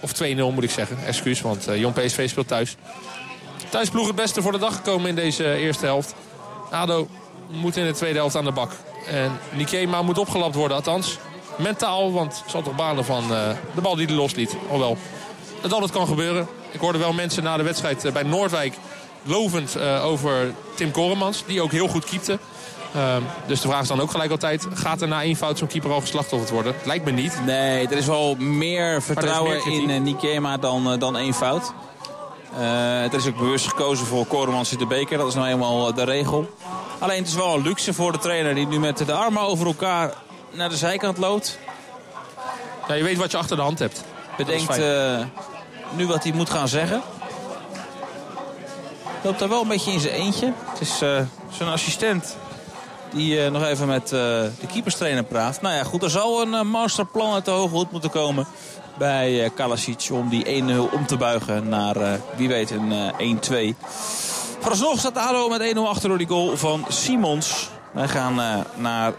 Of 2-0 moet ik zeggen, excuus, want uh, jong PSV speelt thuis. Thuisploeg het beste voor de dag gekomen in deze eerste helft. ADO moet in de tweede helft aan de bak. En Nikema moet opgelapt worden, althans mentaal. Want het zal toch banen van uh, de bal die hij losliet. Alhoewel, dat altijd kan gebeuren. Ik hoorde wel mensen na de wedstrijd uh, bij Noordwijk lovend uh, over Tim Koremans. Die ook heel goed keepte. Uh, dus de vraag is dan ook gelijk altijd... gaat er na één fout zo'n keeper al geslachtofferd worden? Lijkt me niet. Nee, er is wel meer vertrouwen meer in Nikema dan, dan één fout. Uh, het is ook bewust gekozen voor Koremans in de beker. Dat is nou eenmaal de regel. Alleen het is wel een luxe voor de trainer die nu met de armen over elkaar naar de zijkant loopt. Ja, je weet wat je achter de hand hebt. Bedenkt uh, nu wat hij moet gaan zeggen. Loopt daar wel een beetje in zijn eentje. Het is uh, zijn assistent die uh, nog even met de keeperstrainer praat. Nou ja, goed, er zal een masterplan uit de hoge hoed moeten komen bij Kalasic om die 1-0 om te buigen naar wie weet een uh, 1-2. Vooralsnog staat ADO met 1-0 achter door die goal van Simons. Wij gaan naar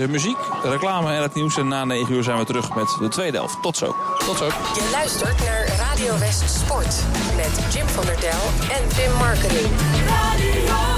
de muziek, de reclame en het nieuws. En na 9 uur zijn we terug met de tweede helft. Tot zo. Tot zo. Je luistert naar Radio West Sport met Jim van der Del en Tim Marketing. Radio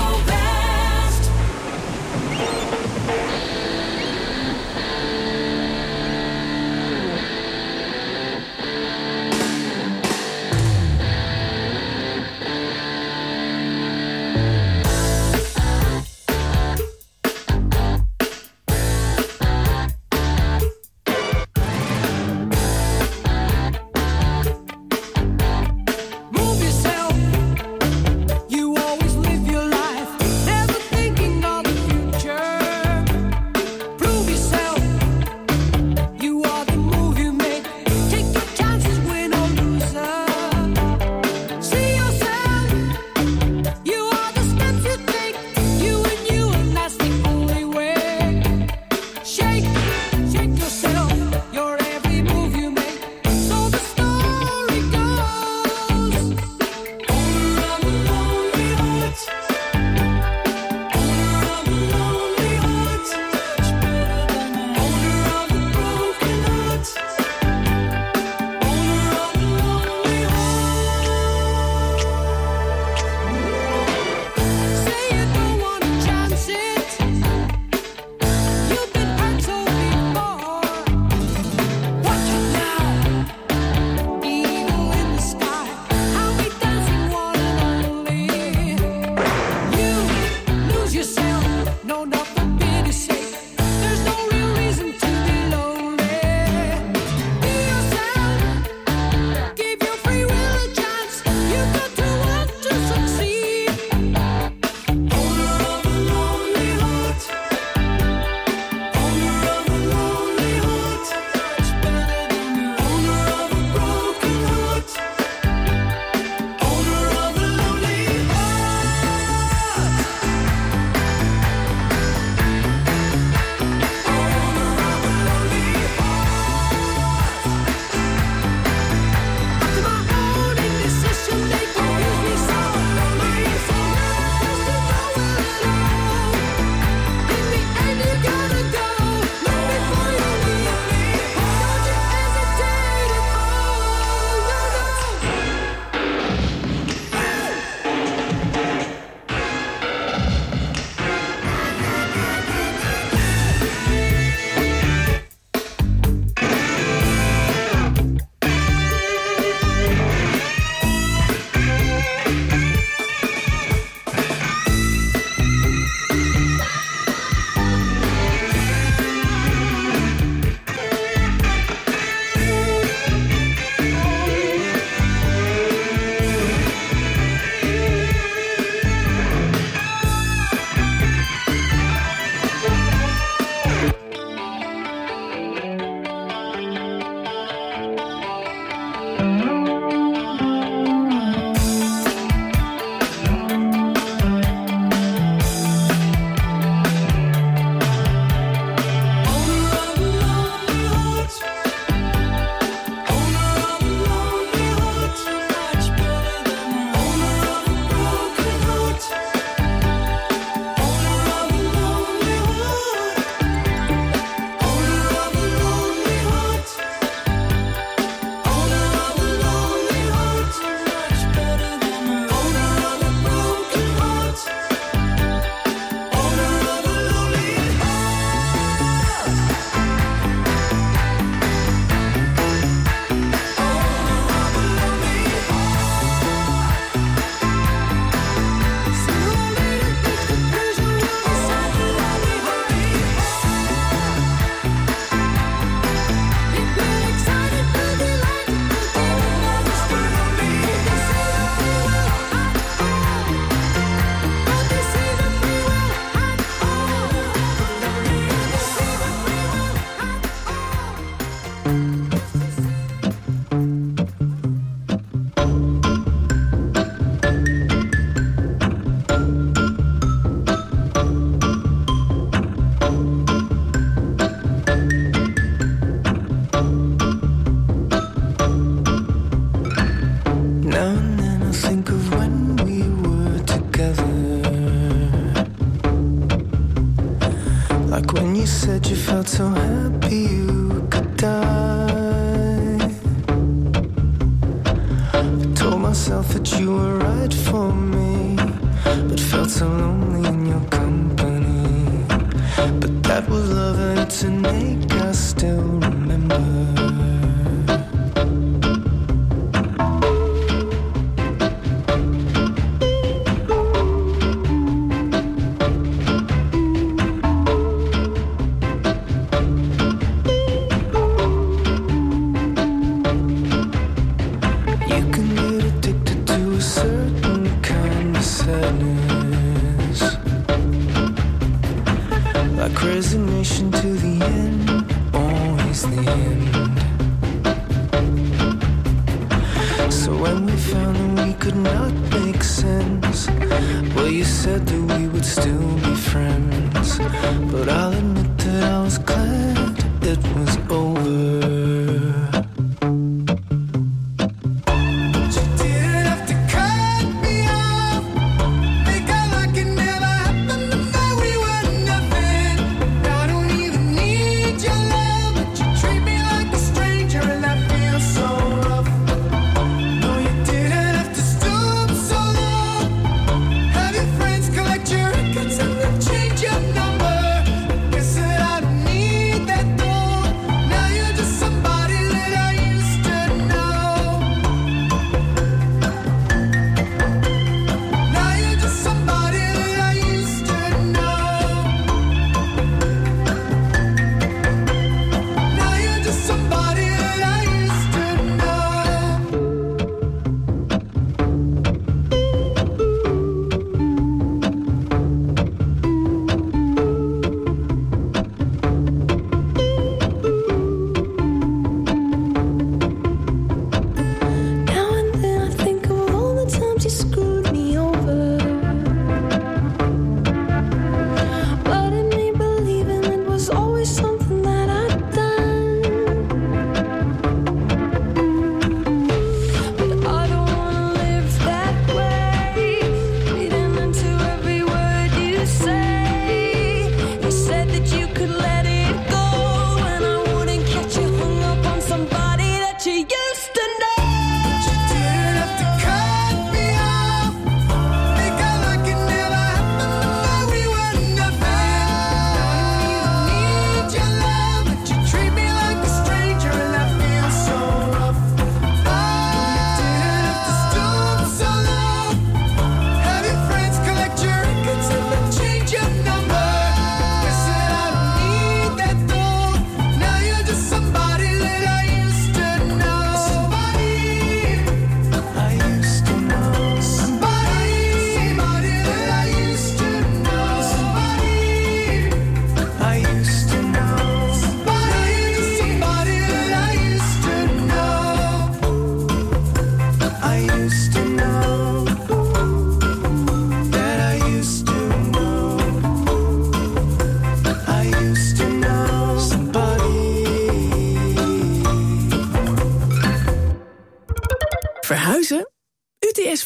But that was love an ache I still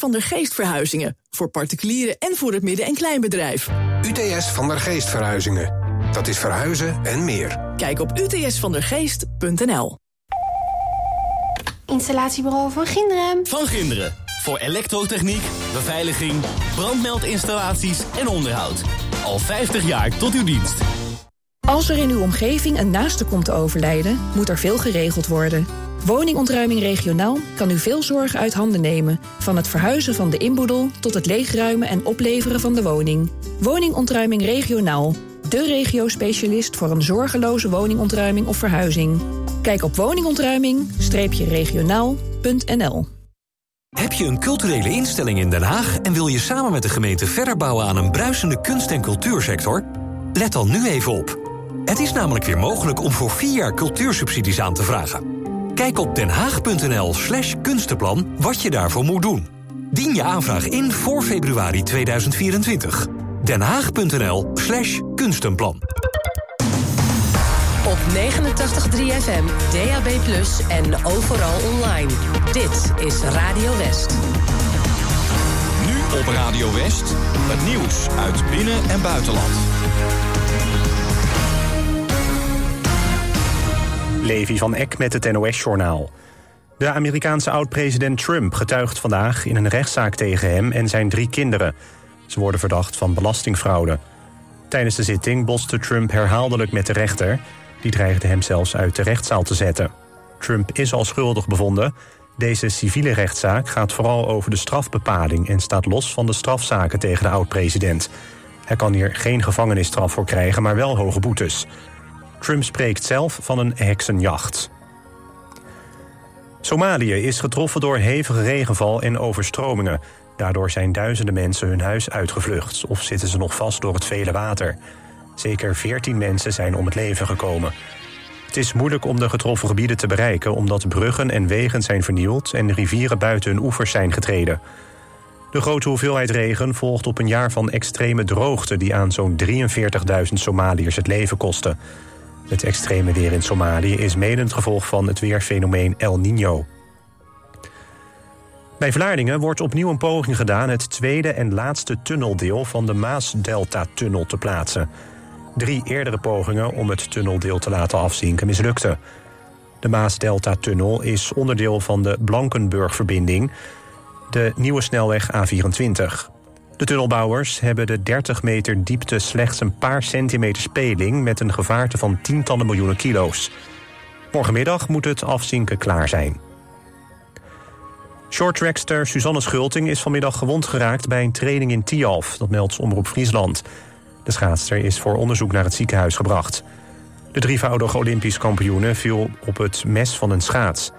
van der Geest Verhuizingen. Voor particulieren en voor het midden- en kleinbedrijf. UTS van der Geest Verhuizingen. Dat is verhuizen en meer. Kijk op utsvandergeest.nl. Installatiebureau van Ginderen. Van Ginderen. Voor elektrotechniek, beveiliging, brandmeldinstallaties en onderhoud. Al 50 jaar tot uw dienst. Als er in uw omgeving een naaste komt te overlijden, moet er veel geregeld worden. Woningontruiming regionaal kan u veel zorgen uit handen nemen. Van het verhuizen van de inboedel tot het leegruimen en opleveren van de woning. Woningontruiming regionaal. De regio-specialist voor een zorgeloze woningontruiming of verhuizing. Kijk op woningontruiming-regionaal.nl Heb je een culturele instelling in Den Haag en wil je samen met de gemeente verder bouwen aan een bruisende kunst- en cultuursector? Let dan nu even op. Het is namelijk weer mogelijk om voor vier jaar cultuursubsidies aan te vragen. Kijk op denhaag.nl slash kunstenplan wat je daarvoor moet doen. Dien je aanvraag in voor februari 2024. denhaag.nl slash kunstenplan. Op 89.3 FM, DAB+, en overal online. Dit is Radio West. Nu op Radio West, het nieuws uit binnen- en buitenland. Levi van Eck met het NOS-journaal. De Amerikaanse oud-president Trump getuigt vandaag in een rechtszaak tegen hem en zijn drie kinderen. Ze worden verdacht van belastingfraude. Tijdens de zitting botste Trump herhaaldelijk met de rechter. Die dreigde hem zelfs uit de rechtszaal te zetten. Trump is al schuldig bevonden. Deze civiele rechtszaak gaat vooral over de strafbepaling... en staat los van de strafzaken tegen de oud-president. Hij kan hier geen gevangenisstraf voor krijgen, maar wel hoge boetes. Trump spreekt zelf van een heksenjacht. Somalië is getroffen door hevige regenval en overstromingen. Daardoor zijn duizenden mensen hun huis uitgevlucht... of zitten ze nog vast door het vele water. Zeker 14 mensen zijn om het leven gekomen. Het is moeilijk om de getroffen gebieden te bereiken... omdat bruggen en wegen zijn vernield en rivieren buiten hun oevers zijn getreden. De grote hoeveelheid regen volgt op een jaar van extreme droogte... die aan zo'n 43.000 Somaliërs het leven kostte. Het extreme weer in Somalië is mede het gevolg van het weerfenomeen El Niño. Bij Vlaardingen wordt opnieuw een poging gedaan... het tweede en laatste tunneldeel van de Maasdelta-tunnel te plaatsen. Drie eerdere pogingen om het tunneldeel te laten afzinken mislukten. De Maasdelta-tunnel is onderdeel van de Blankenburg-verbinding... de nieuwe snelweg A24. De tunnelbouwers hebben de 30 meter diepte slechts een paar centimeter speling... met een gevaarte van tientallen miljoenen kilo's. Morgenmiddag moet het afzinken klaar zijn. Shorttrackster Suzanne Schulting is vanmiddag gewond geraakt... bij een training in Tialf, dat meldt Omroep Friesland. De schaatster is voor onderzoek naar het ziekenhuis gebracht. De drievoudige Olympisch kampioene viel op het mes van een schaats.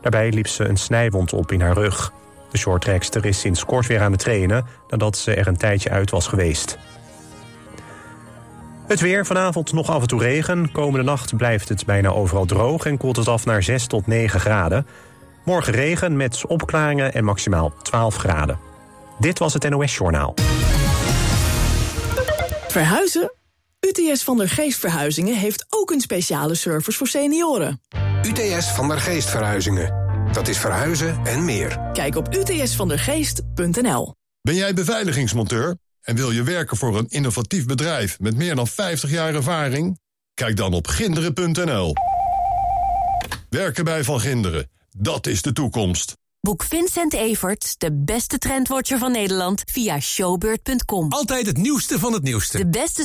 Daarbij liep ze een snijwond op in haar rug. De shorttrackster is sinds kort weer aan het trainen... nadat ze er een tijdje uit was geweest. Het weer, vanavond nog af en toe regen. Komende nacht blijft het bijna overal droog... en koelt het af naar 6 tot 9 graden. Morgen regen met opklaringen en maximaal 12 graden. Dit was het NOS Journaal. Verhuizen? UTS van der Geest Verhuizingen heeft ook een speciale service voor senioren. UTS van der Geest Verhuizingen. Dat is verhuizen en meer. Kijk op utsvandergeest.nl. Ben jij beveiligingsmonteur en wil je werken voor een innovatief bedrijf met meer dan 50 jaar ervaring? Kijk dan op ginderen.nl. Werken bij Van Ginderen, dat is de toekomst. Boek Vincent Everts, de beste trendwatcher van Nederland, via showbeurt.com. Altijd het nieuwste van het nieuwste. De beste